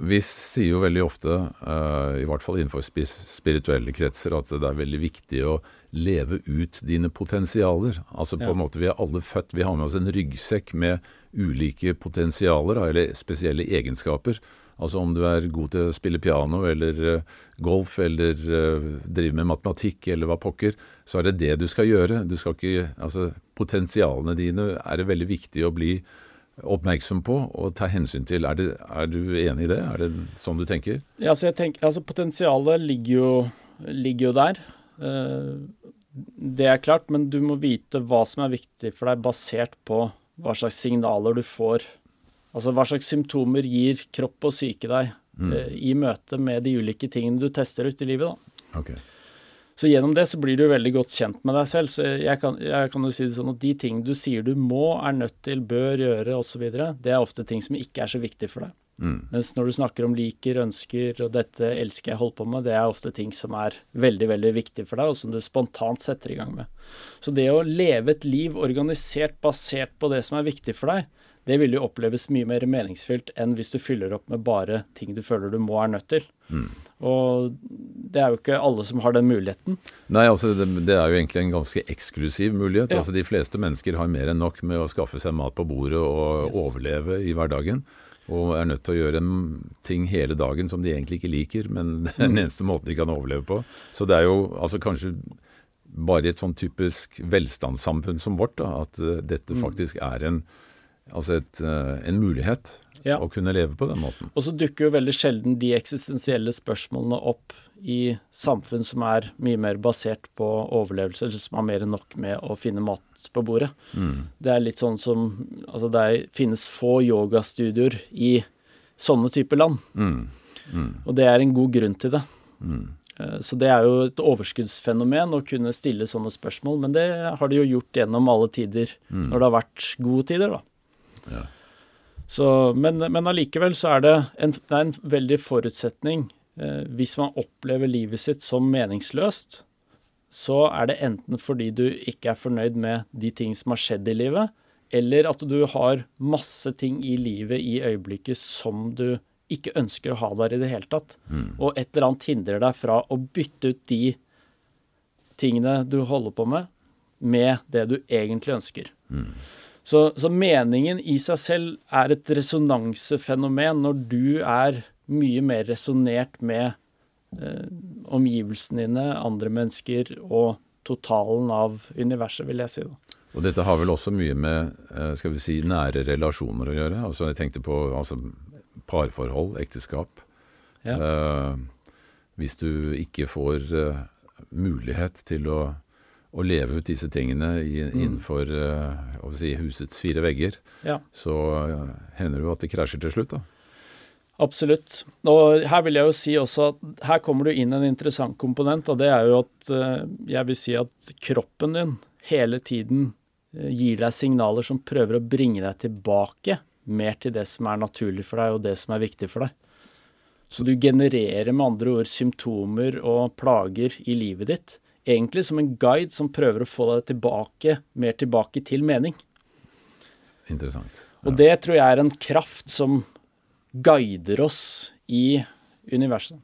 Vi sier jo veldig ofte, uh, i hvert fall innenfor spirituelle kretser, at det er veldig viktig å leve ut dine potensialer. Altså på ja. en måte, Vi er alle født, vi har med oss en ryggsekk med ulike potensialer, eller spesielle egenskaper. Altså om du er god til å spille piano eller uh, golf eller uh, drive med matematikk eller hva pokker, så er det det du skal gjøre. Du skal ikke, altså Potensialene dine er det veldig viktig å bli oppmerksom på og ta hensyn til. Er, det, er, du enig i det? Er det sånn du tenker? Ja, altså, tenker, altså Potensialet ligger jo, ligger jo der. Uh, det er klart, men du må vite hva som er viktig for deg, basert på hva slags signaler du får. Altså hva slags symptomer gir kropp og syke deg mm. uh, i møte med de ulike tingene du tester ut i livet. da. Okay. Så gjennom det så blir du veldig godt kjent med deg selv. Så jeg kan, jeg kan jo si det sånn at de ting du sier du må, er nødt til, bør gjøre osv., det er ofte ting som ikke er så viktig for deg. Mm. Mens når du snakker om liker, ønsker og dette elsker jeg holder på med, det er ofte ting som er veldig, veldig viktig for deg, og som du spontant setter i gang med. Så det å leve et liv organisert basert på det som er viktig for deg, det vil jo oppleves mye mer meningsfylt enn hvis du fyller opp med bare ting du føler du må er nødt til. Mm. Og det er jo ikke alle som har den muligheten. Nei, altså det, det er jo egentlig en ganske eksklusiv mulighet. Ja. Altså De fleste mennesker har mer enn nok med å skaffe seg mat på bordet og yes. overleve i hverdagen. og er nødt til å gjøre ting hele dagen som de egentlig ikke liker, men det er den mm. eneste måten de kan overleve på. Så det er jo altså kanskje bare i et sånn typisk velstandssamfunn som vårt da, at uh, dette mm. faktisk er en, altså et, uh, en mulighet ja. å kunne leve på den måten. Og så dukker jo veldig sjelden de eksistensielle spørsmålene opp i samfunn som er mye mer basert på overlevelse, eller som har mer enn nok med å finne mat på bordet. Mm. Det er litt sånn som Altså det er, finnes få yogastudioer i sånne typer land. Mm. Mm. Og det er en god grunn til det. Mm. Eh, så det er jo et overskuddsfenomen å kunne stille sånne spørsmål, men det har de jo gjort gjennom alle tider mm. når det har vært gode tider, da. Ja. Så, men, men allikevel så er det en, det er en veldig forutsetning Eh, hvis man opplever livet sitt som meningsløst, så er det enten fordi du ikke er fornøyd med de ting som har skjedd i livet, eller at du har masse ting i livet i øyeblikket som du ikke ønsker å ha der i det hele tatt. Mm. Og et eller annet hindrer deg fra å bytte ut de tingene du holder på med, med det du egentlig ønsker. Mm. Så, så, meningen i seg selv er et resonansefenomen når du er mye mer resonnert med eh, omgivelsene dine, andre mennesker og totalen av universet, vil jeg si. da. Og dette har vel også mye med eh, skal vi si, nære relasjoner å gjøre? Altså Jeg tenkte på altså, parforhold, ekteskap. Ja. Eh, hvis du ikke får eh, mulighet til å, å, leve ut disse tingene i, mm. innenfor uh, si, husets fire vegger, ja. så uh, hender det jo at det krasjer til slutt. da. Absolutt. Og her vil jeg jo si også at her kommer du inn en interessant komponent, og det er jo at uh, jeg vil si at kroppen din hele tiden gir deg signaler som prøver å bringe deg tilbake mer til det som er naturlig for deg, og det som er viktig for deg. Så du genererer med andre ord symptomer og plager i livet ditt, egentlig som en guide som prøver å få deg tilbake, mer tilbake til mening. Interessant. Ja. Og det tror jeg er en kraft som guider oss i universet.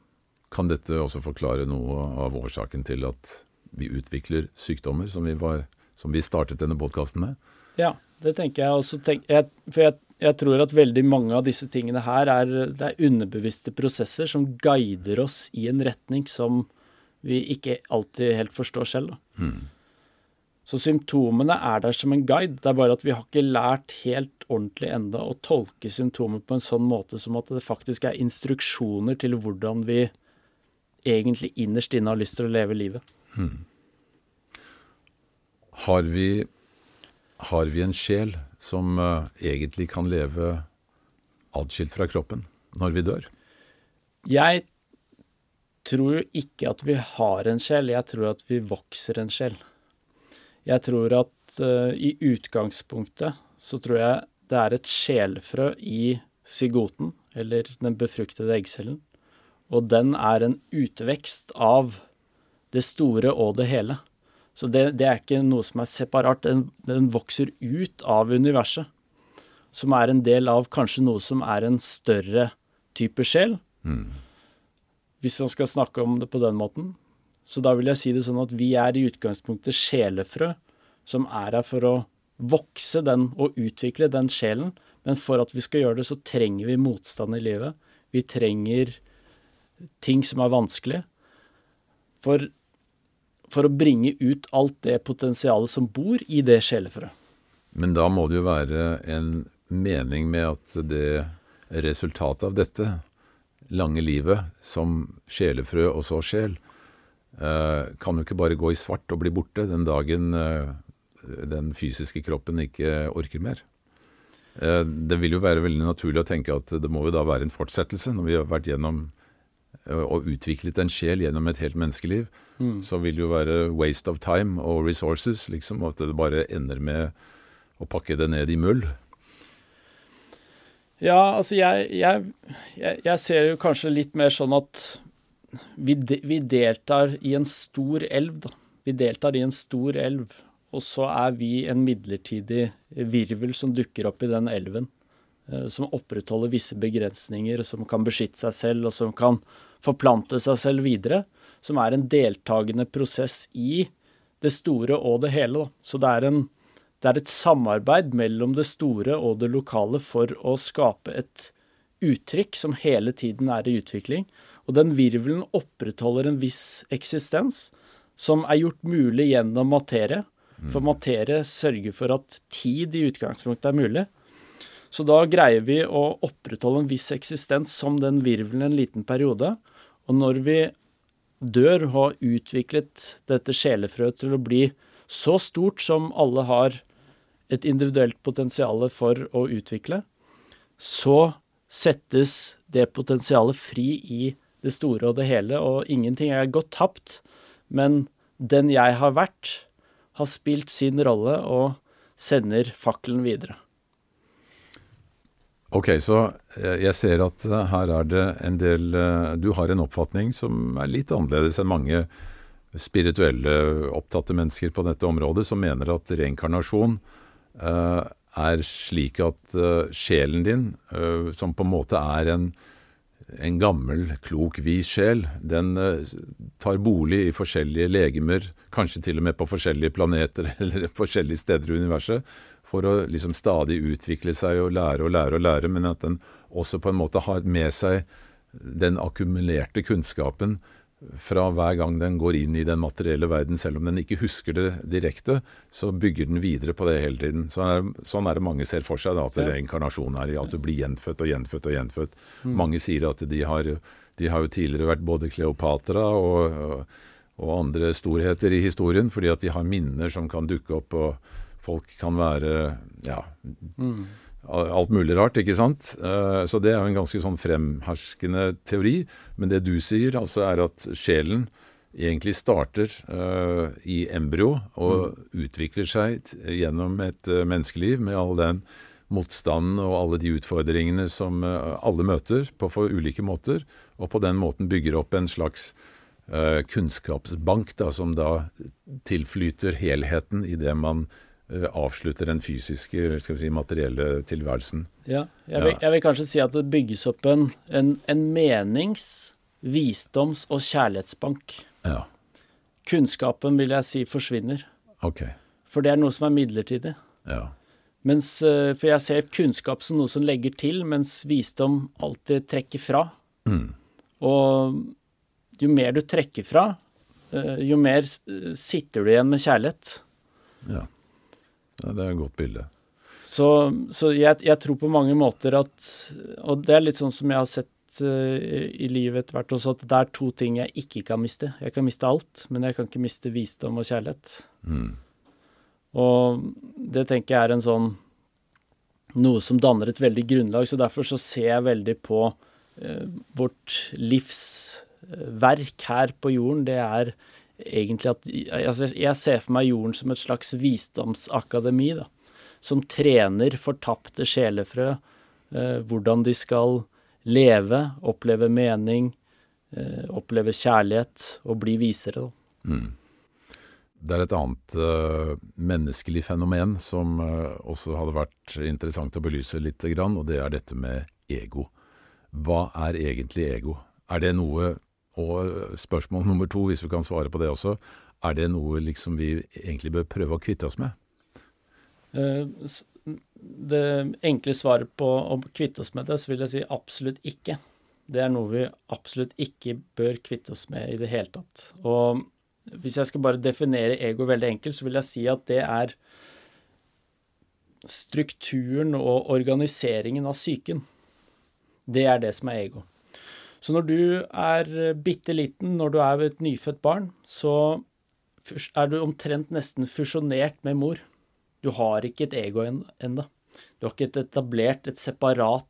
Kan dette også forklare noe av årsaken til at vi utvikler sykdommer, som vi, var, som vi startet denne podkasten med? Ja, det tenker jeg også. Tenk, jeg, for jeg, jeg, tror at veldig mange av disse tingene her er, det er underbevisste prosesser som guider oss i en retning som vi ikke alltid helt forstår selv. Mm. Så symptomene er der som en guide. Det er bare at vi har ikke lært helt ordentlig enda å tolke symptomer på en sånn måte som at det faktisk er instruksjoner til hvordan vi egentlig innerst inne har lyst til å leve livet. Mm. Har, vi, har vi en sjel som uh, egentlig kan leve atskilt fra kroppen når vi dør? Jeg tror jo ikke at vi har en sjel, jeg tror at vi vokser en sjel. Jeg tror at uh, i utgangspunktet så tror jeg det er et sjelfrø i zygoten, eller den befruktede eggcellen. Og den er en utvekst av det store og det hele. Så det, det er ikke noe som er separat. Den, den, vokser ut av universet. Som er en del av kanskje noe som er en større type sjel. Mm. Hvis man skal snakke om det på den måten. Så da vil jeg si det sånn at vi er i utgangspunktet sjelefrø som er her for å vokse den og utvikle den sjelen. Men for at vi skal gjøre det, så trenger vi motstand i livet. Vi trenger ting som er vanskelig. For, for å bringe ut alt det potensialet som bor i det sjelefrøet. Men da må det jo være en mening med at det resultatet av dette lange livet som sjelefrø og så sjel, Eh, kan jo ikke bare gå i svart og bli borte den dagen eh, den fysiske kroppen ikke orker mer. Eh, det vil jo være veldig naturlig å tenke at det må jo da være en fortsettelse. Når vi har vært gjennom og utviklet en sjel gjennom et helt menneskeliv, mm. så vil det jo være waste of time og resources, liksom, at det bare ender med å pakke det ned i mull. Ja, altså jeg, jeg, jeg, ser jo kanskje litt mer sånn at vi, de, vi, deltar i en stor elv, da. Vi deltar i en stor elv, og så er vi en midlertidig virvel som dukker opp i den elven. Eh, som opprettholder visse begrensninger, som kan beskytte seg selv, og som kan forplante seg selv videre. Som er en deltakende prosess i det store og det hele. Da. Så det er, en, det er et samarbeid mellom det store og det lokale for å skape et uttrykk som hele tiden er i utvikling. Og den virvelen opprettholder en viss eksistens som er gjort mulig gjennom materie. For materie sørger for at tid i utgangspunktet er mulig. Så da greier vi å opprettholde en viss eksistens som den virvelen en liten periode. Og når vi dør og har utviklet dette sjelefrøet til å bli så stort som alle har et individuelt potensial for å utvikle, så settes det potensialet fri i det store og det hele, og ingenting er gått tapt. Men den jeg har vært, har spilt sin rolle og sender fakkelen videre. Ok, så eh, jeg ser at eh, her er det en del eh, Du har en oppfatning som er litt annerledes enn mange spirituelle, opptatte mennesker på dette området, som mener at reinkarnasjon er slik at sjelen din, som på en måte er en en gammel, klok, vis sjel. Den tar bolig i forskjellige legemer, kanskje til og med på forskjellige planeter eller forskjellige steder i universet, for å liksom stadig utvikle seg og lære og lære og lære, men at den også på en måte har med seg den akkumulerte kunnskapen fra hver gang den går inn i den materielle verden, selv om den ikke husker det direkte, så bygger den videre på det hele tiden. Sånn er, sånn er det mange ser for seg, da, at reinkarnasjon er at du blir gjenfødt og gjenfødt og gjenfødt. Mm. Mange sier at de har, de har, jo tidligere vært både Kleopatra og, og, andre storheter i historien, fordi at de har minner som kan dukke opp, og folk kan være ja, mm alt mulig rart, ikke sant. Eh, så det er jo en ganske sånn fremherskende teori. Men det du sier, altså er at sjelen egentlig starter uh, i embryo og mm. utvikler seg gjennom et uh, menneskeliv med all den motstanden og alle de utfordringene som alle møter på for ulike måter, og på den måten bygger opp en slags kunnskapsbank da, som da tilflyter helheten i det man Eh, avslutter den fysiske, skal vi si, materielle tilværelsen. Ja, jeg vil, jeg vil kanskje si at det bygges opp en, en, en menings-, visdoms- og kjærlighetsbank. Ja. Kunnskapen, vil jeg si, forsvinner. Ok. For det er noe som er midlertidig. Ja. Mens, eh, for jeg ser kunnskap som noe som legger til, mens visdom alltid trekker fra. Mm. Og jo mer du trekker fra, eh, jo mer sitter du igjen med kjærlighet. Ja. Ja, det er et godt bilde. Så, så jeg, jeg, tror på mange måter at Og det er litt sånn som jeg har sett uh, i livet etter hvert også, at det er to ting jeg ikke kan miste. Jeg kan miste alt, men jeg kan ikke miste visdom og kjærlighet. Mm. Og det tenker jeg er en sånn Noe som danner et veldig grunnlag. Så derfor så ser jeg veldig på uh, vårt livsverk her på jorden. Det er egentlig at altså Jeg ser for meg jorden som et slags visdomsakademi, da. Som trener fortapte sjelefrø. Eh, hvordan de skal leve, oppleve mening, eh, oppleve kjærlighet og bli visere. Da. Mm. Det er et annet uh, menneskelig fenomen som uh, også hadde vært interessant å belyse litt, og det er dette med ego. Hva er egentlig ego? Er det noe og spørsmål nummer to, hvis vi kan svare på det også, er det noe liksom vi egentlig bør prøve å kvitte oss med? Eh, det enkle svaret på å kvitte oss med det, så vil jeg si absolutt ikke. Det er noe vi absolutt ikke bør kvitte oss med i det hele tatt. Og hvis jeg skal bare definere ego veldig enkelt, så vil jeg si at det er strukturen og organiseringen av psyken. Det er det som er ego. Så når du er eh, bitte liten, når du er et nyfødt barn, så er du omtrent nesten fusjonert med mor. Du har ikke et ego ennå. Du har ikke etablert et separat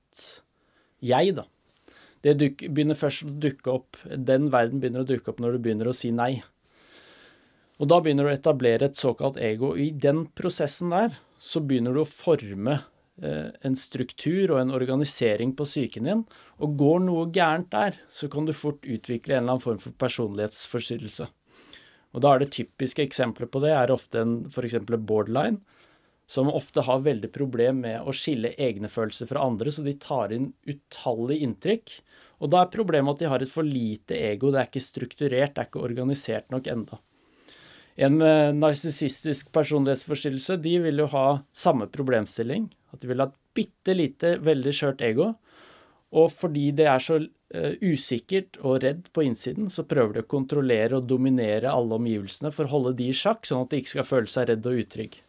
jeg, da. Det begynner først å dukke opp, Den verden begynner å dukke opp når du begynner å si nei. Og da begynner du å etablere et såkalt ego. I den prosessen der så begynner du å forme en struktur og en organisering på psyken din, og går noe gærent der, så kan du fort utvikle en eller annen form for personlighetsforstyrrelse. Og da er det typiske eksempler på det er ofte en f.eks. borderline, som ofte har veldig problem med å skille egne følelser fra andre, så de tar inn utallige inntrykk. Og da er problemet at de har et for lite ego, det er ikke strukturert, det er ikke organisert nok enda. En med narsissistisk personlighetsforstyrrelse, de vil jo ha samme problemstilling, at de vil ha et bitte lite, veldig skjørt ego. Og fordi det er så uh, usikkert og redd på innsiden, så prøver de å kontrollere og dominere alle omgivelsene for å holde de i sjakk, sånn at de ikke skal føle seg redd og utrygg.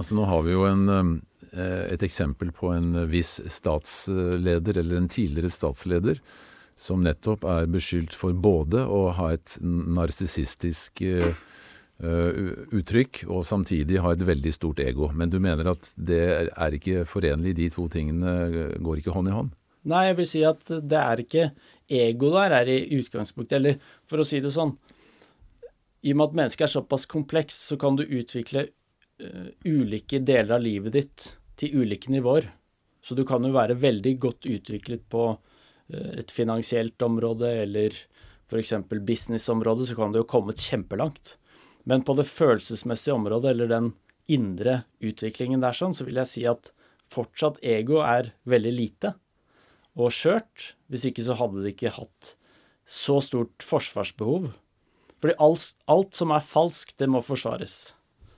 Altså Nå har vi jo en, uh, et eksempel på en viss statsleder, eller en tidligere statsleder, som nettopp er beskyldt for både å ha et narsissistisk uh, uttrykk og samtidig ha et veldig stort ego. Men du mener at det er ikke forenlig, de to tingene går ikke hånd i hånd? Nei, jeg vil si at det er ikke ego der er i utgangspunktet. Eller for å si det sånn I og med at mennesket er såpass komplekst, så kan du utvikle uh, ulike deler av livet ditt til ulike nivåer. Så du kan jo være veldig godt utviklet på uh, et finansielt område eller f.eks. businessområdet, så kan du jo kommet kjempelangt. Men på det følelsesmessige området, eller den indre utviklingen der sånn, så vil jeg si at fortsatt ego er veldig lite og skjørt. Hvis ikke så hadde det ikke hatt så stort forsvarsbehov. Fordi alt, alt som er falskt, det må forsvares.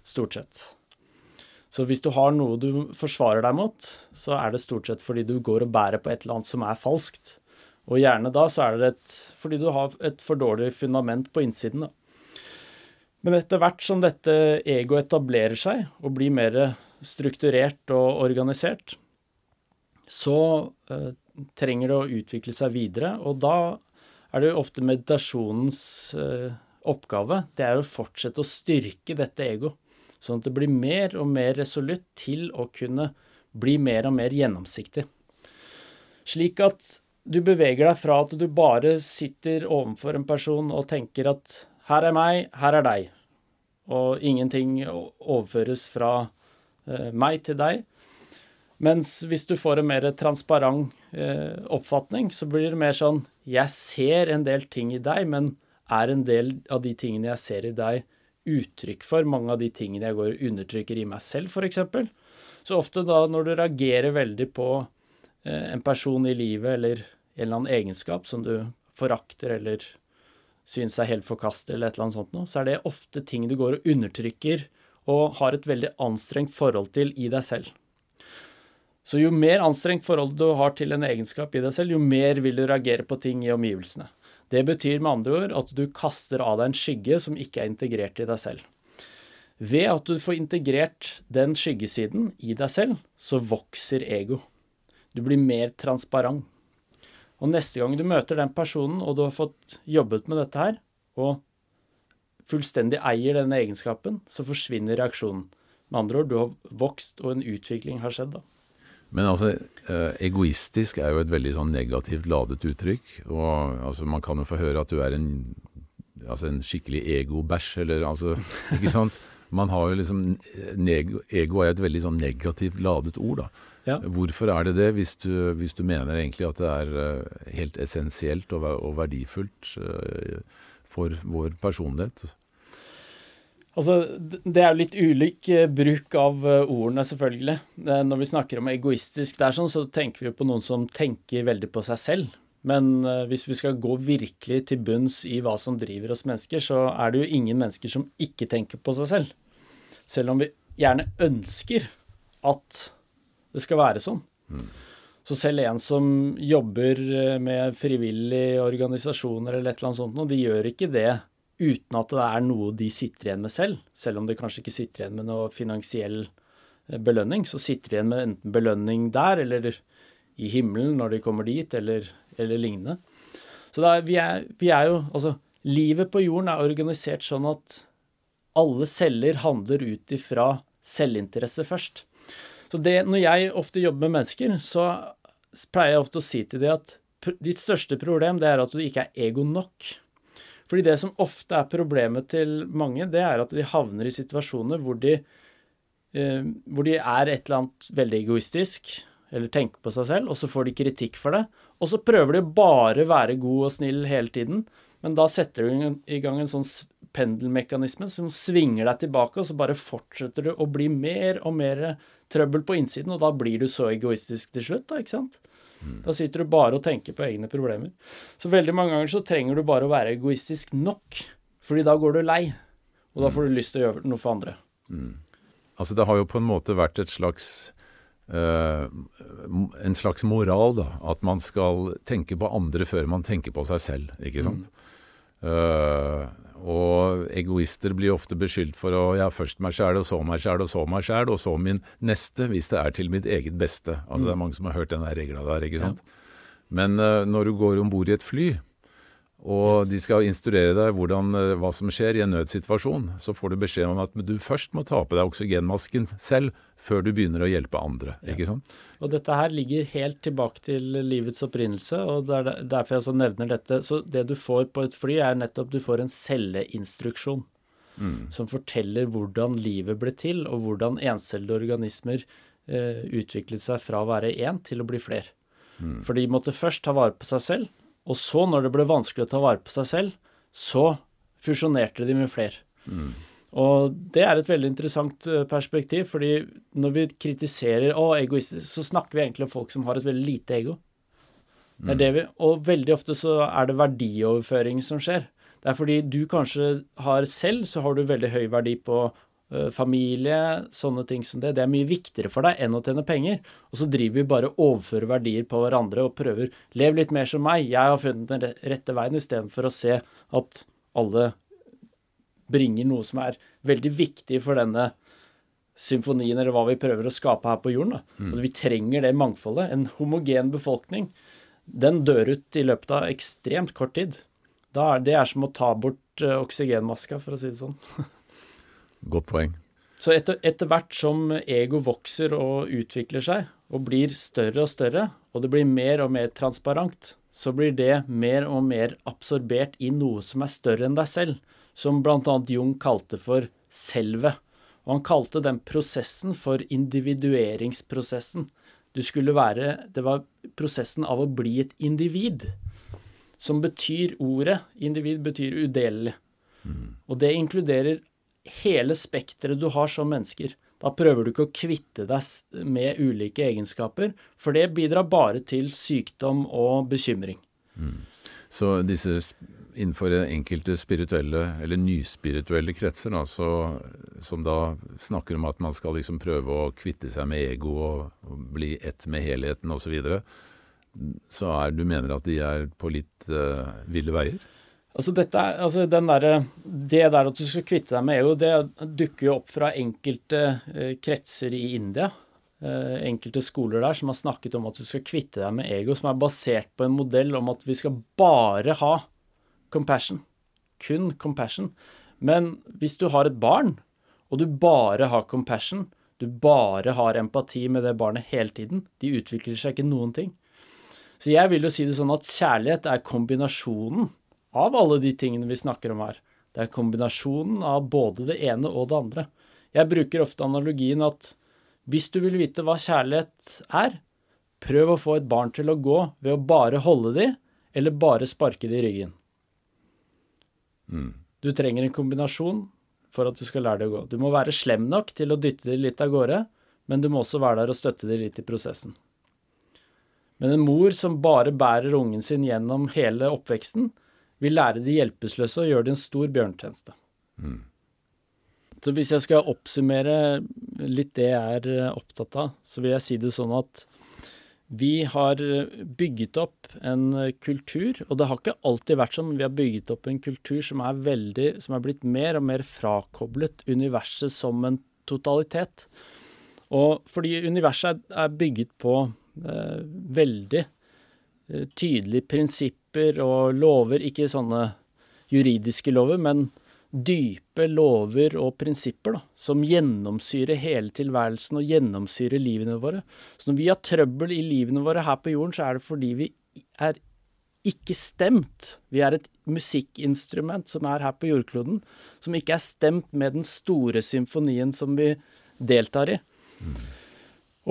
Stort sett. Så hvis du har noe du forsvarer deg mot, så er det stort sett fordi du går og bærer på et eller annet som er falskt. Og gjerne da så er det et, fordi du har et for dårlig fundament på innsiden. Da. Men etter hvert som dette egoet etablerer seg og blir mer strukturert og organisert, så eh, trenger det å utvikle seg videre. Og da er det jo ofte meditasjonens eh, oppgave. Det er å fortsette å styrke dette ego, sånn at det blir mer og mer resolutt til å kunne bli mer og mer gjennomsiktig. Slik at du beveger deg fra at du bare sitter overfor en person og tenker at her er meg, her er deg, og ingenting overføres fra eh, meg til deg, mens hvis du får en mer transparent eh, oppfatning, så blir det mer sånn Jeg ser en del ting i deg, men er en del av de tingene jeg ser i deg, uttrykk for? Mange av de tingene jeg går og undertrykker i meg selv, f.eks. Så ofte da når du reagerer veldig på eh, en person i livet eller en eller annen egenskap som du forakter eller syns er helt forkastelig eller et eller annet sånt noe, så er det ofte ting du går og undertrykker og har et veldig anstrengt forhold til i deg selv. Så jo mer anstrengt forhold du har til en egenskap i deg selv, jo mer vil du reagere på ting i omgivelsene. Det betyr med andre ord at du kaster av deg en skygge som ikke er integrert i deg selv. Ved at du får integrert den skyggesiden i deg selv, så vokser ego. Du blir mer transparent. Og neste gang du møter den personen, og du har fått jobbet med dette her, og fullstendig eier denne egenskapen, så forsvinner reaksjonen. Med andre ord, du har vokst, og en utvikling har skjedd da. Men altså, eh, egoistisk er jo et veldig sånn negativt ladet uttrykk. Og altså, man kan jo få høre at du er en, altså en skikkelig ego-bæsj, eller altså Ikke sant? Man har jo liksom Ego er et veldig sånn negativt ladet ord, da. Ja. Hvorfor er det det, hvis du, hvis du, mener egentlig at det er uh, helt essensielt og, og verdifullt uh, for vår personlighet? Altså, Det er jo litt ulik eh, bruk av eh, ordene, selvfølgelig. Eh, når vi snakker om egoistisk, der sånn, så tenker vi på noen som tenker veldig på seg selv. Men hvis vi skal gå virkelig til bunns i hva som driver oss mennesker, så er det jo ingen mennesker som ikke tenker på seg selv. Selv om vi gjerne ønsker at det skal være sånn. Mm. Så selv en som jobber med frivillige organisasjoner eller et eller annet sånt, de gjør ikke det uten at det er noe de sitter igjen med selv. Selv om de kanskje ikke sitter igjen med noe finansiell eh, belønning, så sitter de igjen med enten belønning der, eller i himmelen når de kommer dit, eller, eller lignende. Så er, vi, er, vi, er, jo Altså, livet på jorden er organisert sånn at alle celler handler ut ifra selvinteresse først. Så det, når jeg ofte jobber med mennesker, så pleier jeg ofte å si til dem at ditt største problem det er at du ikke er ego nok. Fordi det som ofte er problemet til mange, det er at de havner i situasjoner hvor de, eh, hvor de er et eller annet veldig egoistisk, eller tenker på seg selv, og så får de kritikk for det. Og så prøver de bare være god og snill hele tiden, men da setter du i gang en sånn pendelmekanisme som svinger deg tilbake, og så bare fortsetter du å bli mer og mer trøbbel på innsiden, og da blir du så egoistisk til slutt, da, ikke sant? Da sitter du bare og tenker på egne problemer. Så veldig mange ganger så trenger du bare å være egoistisk nok, fordi da går du lei. Og da får du lyst til å gjøre noe for andre. Mm. Altså det har jo på en måte vært et slags uh, en slags moral, da. At man skal tenke på andre før man tenker på seg selv, ikke sant. Mm. Uh, og egoister blir ofte beskyldt for å ja, først meg sjæl, og så meg sjæl, og så meg sjæl, og så min neste, hvis det er til mitt eget beste. Altså mm. Det er mange som har hørt den regla der, ikke sant. Ja. Men uh, når du går om bord i et fly, og yes. de skal instruere deg hvordan, uh, hva som skjer i en nødsituasjon, så får du beskjed om at du først må ta på deg oksygenmasken selv før du begynner å hjelpe andre. Ja. ikke sant? Og dette her ligger helt tilbake til livets opprinnelse, og det er derfor jeg også nevner dette. Så det du får på et fly, er nettopp du får en celleinstruksjon. Mm. Som forteller hvordan livet ble til, og hvordan encellede organismer eh, utviklet seg fra å være én til å bli flere. Mm. For de måtte først ta vare på seg selv, og så, når det ble vanskelig å ta vare på seg selv, så fusjonerte de med flere. Mm. Og det er et veldig interessant eh, perspektiv, fordi når vi kritiserer å, egoistisk, så snakker vi egentlig om folk som har et veldig lite ego. Det er det vi, og veldig ofte så er det verdioverføring som skjer. Det er fordi du kanskje har selv, så har du veldig høy verdi på familie, sånne ting som det. Det er mye viktigere for deg enn å tjene penger. Og så driver vi bare og overfører verdier på hverandre og prøver Lev litt mer som meg. Jeg har funnet den rette veien, istedenfor å se at alle bringer noe som er veldig viktig for denne symfonien, eller hva vi prøver å skape her på jorden. Mm. Altså, vi trenger det mangfoldet. En homogen befolkning, den dør ut i løpet av ekstremt kort tid. Da er det er som å ta bort uh, oksygenmaska, for å si det sånn. Godt poeng. Så etter, etter, hvert som ego vokser og utvikler seg, og blir større og større, og det blir mer og mer transparent, så blir det mer og mer absorbert i noe som er større enn deg selv, som bl.a. Jung kalte for selve. Og han kalte den prosessen for individueringsprosessen. Du skulle være Det var prosessen av å bli et individ. Som betyr ordet Individ betyr udelelig. Mm. Og det inkluderer hele spekteret du har som mennesker. Da prøver du ikke å kvitte deg med ulike egenskaper, for det bidrar bare til sykdom og bekymring. Mm. Så disse innenfor enkelte spirituelle, eller nyspirituelle kretser, da, så, som da snakker om at man skal liksom prøve å kvitte seg med ego og, og bli ett med helheten osv., så, videre, så er, du mener at de er på litt uh, ville veier? Altså dette altså der, Det der at du skal kvitte deg med EU, det dukker jo opp fra enkelte eh, kretser i India. Eh, enkelte skoler der som har snakket om at du skal kvitte deg med ego, som er basert på en modell om at vi skal bare ha compassion. Kun compassion. Men hvis du har et barn, og du bare har compassion, du bare har empati med det barnet hele tiden, de utvikler seg ikke noen ting. Så jeg vil jo si det sånn at kjærlighet er kombinasjonen av alle de tingene vi snakker om her. Det er kombinasjonen av både det ene og det andre. Jeg bruker ofte analogien at hvis du vil vite hva kjærlighet er, prøv å få et barn til å gå ved å bare holde de, eller bare sparke de i ryggen. Mm. Du trenger en kombinasjon for at du skal lære det å gå. Du må være slem nok til å dytte de litt av gårde, men du må også være der og støtte de litt i prosessen. Men en mor som bare bærer ungen sin gjennom hele oppveksten, vil lære de hjelpeløse og gjøre det en stor bjørntjeneste. Mm. Så hvis jeg skal oppsummere litt det jeg er eh, opptatt av, så vil jeg si det sånn at vi har bygget opp en kultur, og det har ikke alltid vært sånn, vi har bygget opp en kultur som er veldig, som er blitt mer og mer frakoblet universet som en totalitet. Og fordi universet er bygget på eh, veldig eh, tydelige prinsipper prinsipper og lover, ikke sånne juridiske lover, men dype lover og prinsipper da, som gjennomsyrer hele tilværelsen og gjennomsyrer livene våre. Så når vi har trøbbel i livene våre her på jorden, så er det fordi vi er ikke stemt. Vi er et musikkinstrument som er her på jordkloden, som ikke er stemt med den store symfonien som vi deltar i. Mm.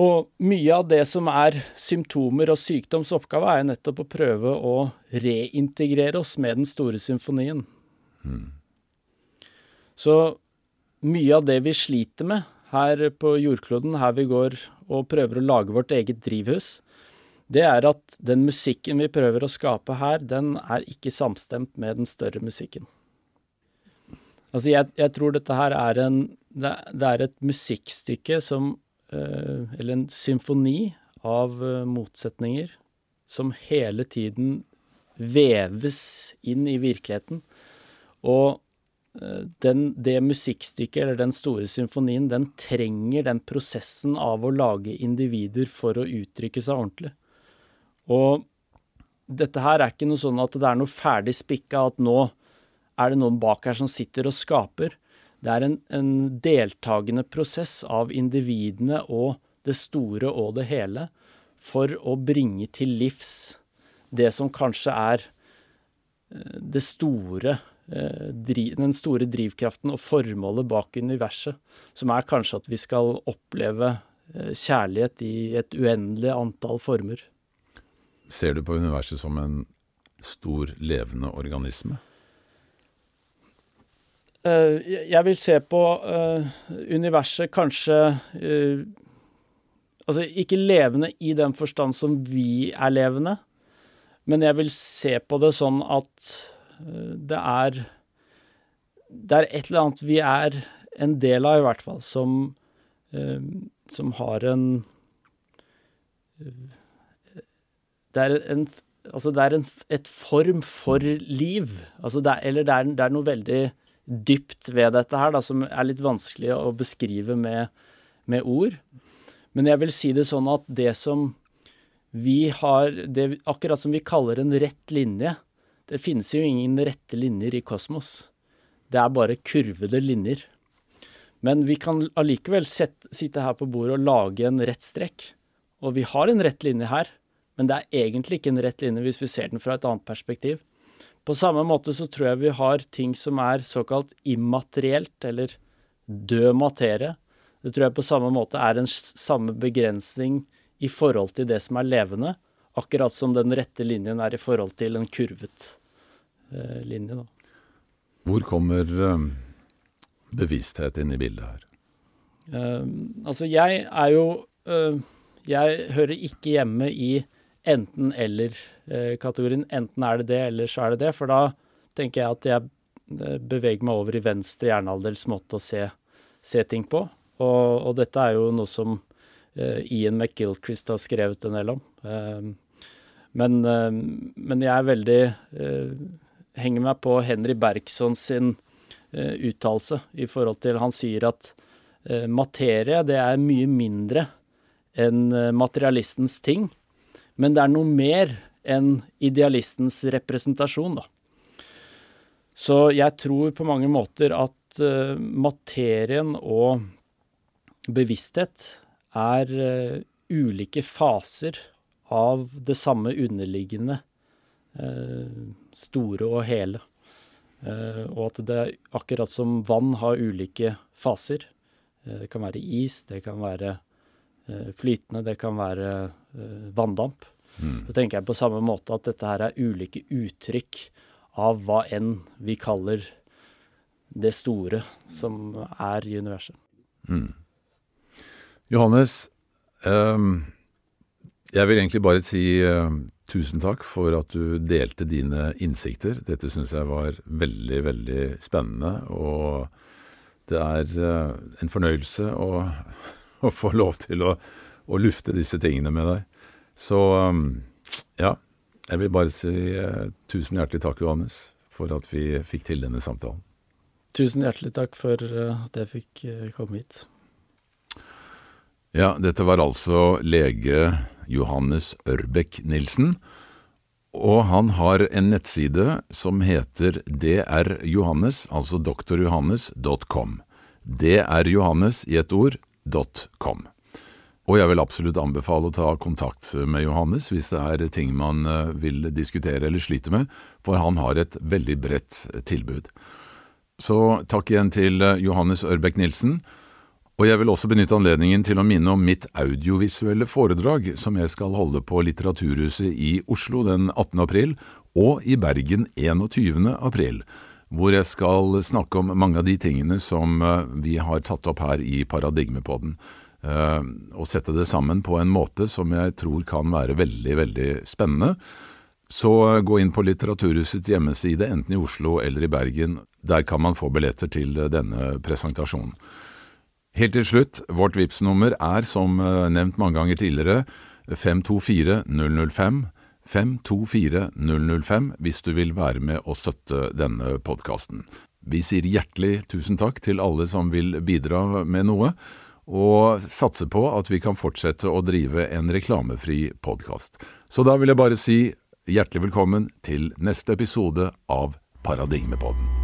Og mye av det som er symptomer og sykdomsoppgave, er nettopp å prøve å reintegrere oss med den store symfonien. Mm. Så mye av det vi sliter med her på jordkloden, her vi går og prøver å lage vårt eget drivhus, det er at den musikken vi prøver å skape her, den er ikke samstemt med den større musikken. Altså, jeg, jeg tror dette her er en det, det er et musikkstykke som Eller en symfoni av motsetninger som hele tiden veves inn i virkeligheten. Og den, det musikkstykket, eller den store symfonien, den trenger den prosessen av å lage individer for å uttrykke seg ordentlig. Og dette her er ikke noe sånn at det er noe ferdig spikka, at nå er det noen bak her som sitter og skaper. Det er en, en deltakende prosess av individene og det store og det hele for å bringe til livs det som kanskje er eh, det store eh, den store drivkraften og formålet bak universet, som er kanskje at vi skal oppleve eh, kjærlighet i et uendelig antall former. Ser du på universet som en stor, levende organisme? Uh, jeg vil se på uh, universet kanskje uh, Altså ikke levende i den forstand som vi er levende, men jeg vil se på det sånn at det er Det er et eller annet vi er en del av, i hvert fall, som, som har en det er en Altså, det er en, et form for liv. Altså, det er, eller det er, det er, noe veldig dypt ved dette her, da, som er litt vanskelig å beskrive med, med ord. Men jeg vil si det sånn at det som vi har det, Akkurat som vi kaller en rett linje Det finnes jo ingen rette linjer i kosmos. Det er bare kurvede linjer. Men vi kan allikevel sitte her på bordet og lage en rett strekk. Og vi har en rett linje her. Men det er egentlig ikke en rett linje hvis vi ser den fra et annet perspektiv. På samme måte så tror jeg vi har ting som er såkalt immaterielt, eller død materie. Det tror jeg på samme måte er en samme begrensning i forhold til det som er levende, akkurat som den rette linjen er i forhold til en kurvet eh, linje. Da. Hvor kommer eh, bevissthet inn i bildet her? Eh, altså, jeg er jo uh, Jeg hører ikke hjemme i enten-eller-kategorien. Eh, enten er det det, eller så er det det. For da tenker jeg at jeg eh, beveger meg over i venstre hjernehalvdels måte å se, se, ting på. Og, og, dette er jo noe som uh, Ian McGilchrist har skrevet en del om. Men, men, jeg er veldig Henger meg på Henry Bergson sin uttalelse i forhold til Han sier at materie, det er mye mindre enn materialistens ting. Men det er noe mer enn idealistens representasjon, da. Så jeg tror på mange måter at uh, materien og bevissthet er uh, ulike faser av det samme underliggende uh, store og hele. og at det er akkurat som vann har ulike faser. det kan være is, det kan være flytende, det kan være vanndamp. Mm. Så tenker jeg på samme måte at dette her er ulike uttrykk av hva enn vi kaller det store som er i universet. Mm. Johannes, um, jeg vil egentlig bare si uh, tusen takk for at du delte dine innsikter. Dette syns jeg var veldig, veldig spennende, og det er uh, en fornøyelse å, å, få lov til å, å lufte disse tingene med deg. Så um, ja, jeg vil bare si uh, tusen hjertelig takk, Johannes, for at vi fikk til denne samtalen. Tusen hjertelig takk for uh, at jeg fikk uh, komme hit. Ja, dette var altså lege Johannes Ørbekk Nilsen. Og han har en nettside som heter drjohannes, altså drjohannes.com. drjohannes i et ord, .com. Og jeg vil absolutt anbefale å ta kontakt med Johannes hvis det er ting man eh, vil diskutere eller slite med, for han har et veldig bredt tilbud. Så takk igjen til eh, Johannes Ørbekk Nilsen. Og jeg vil også benytte anledningen til å minne om mitt audiovisuelle foredrag som jeg skal holde på Litteraturhuset i Oslo den 18. april og i Bergen 21. april, hvor jeg skal snakke om mange av de tingene som eh, vi har tatt opp her i Paradigmepodden og eh, sette det sammen på en måte som jeg tror kan være veldig, veldig spennende. Så eh, gå inn på Litteraturhusets hjemmeside, enten i Oslo eller i Bergen. Der kan man få billetter til denne presentasjonen. Helt til slutt, vårt Vipps-nummer er som eh, nevnt mange ganger tidligere 524 005. 524 005 hvis du vil være med og støtte denne podkasten. Vi sier hjertelig tusen takk til alle som vil bidra med noe, og satser på at vi kan fortsette å drive en reklamefri podkast. Så da vil jeg bare si hjertelig velkommen til neste episode av Paradigmepodden.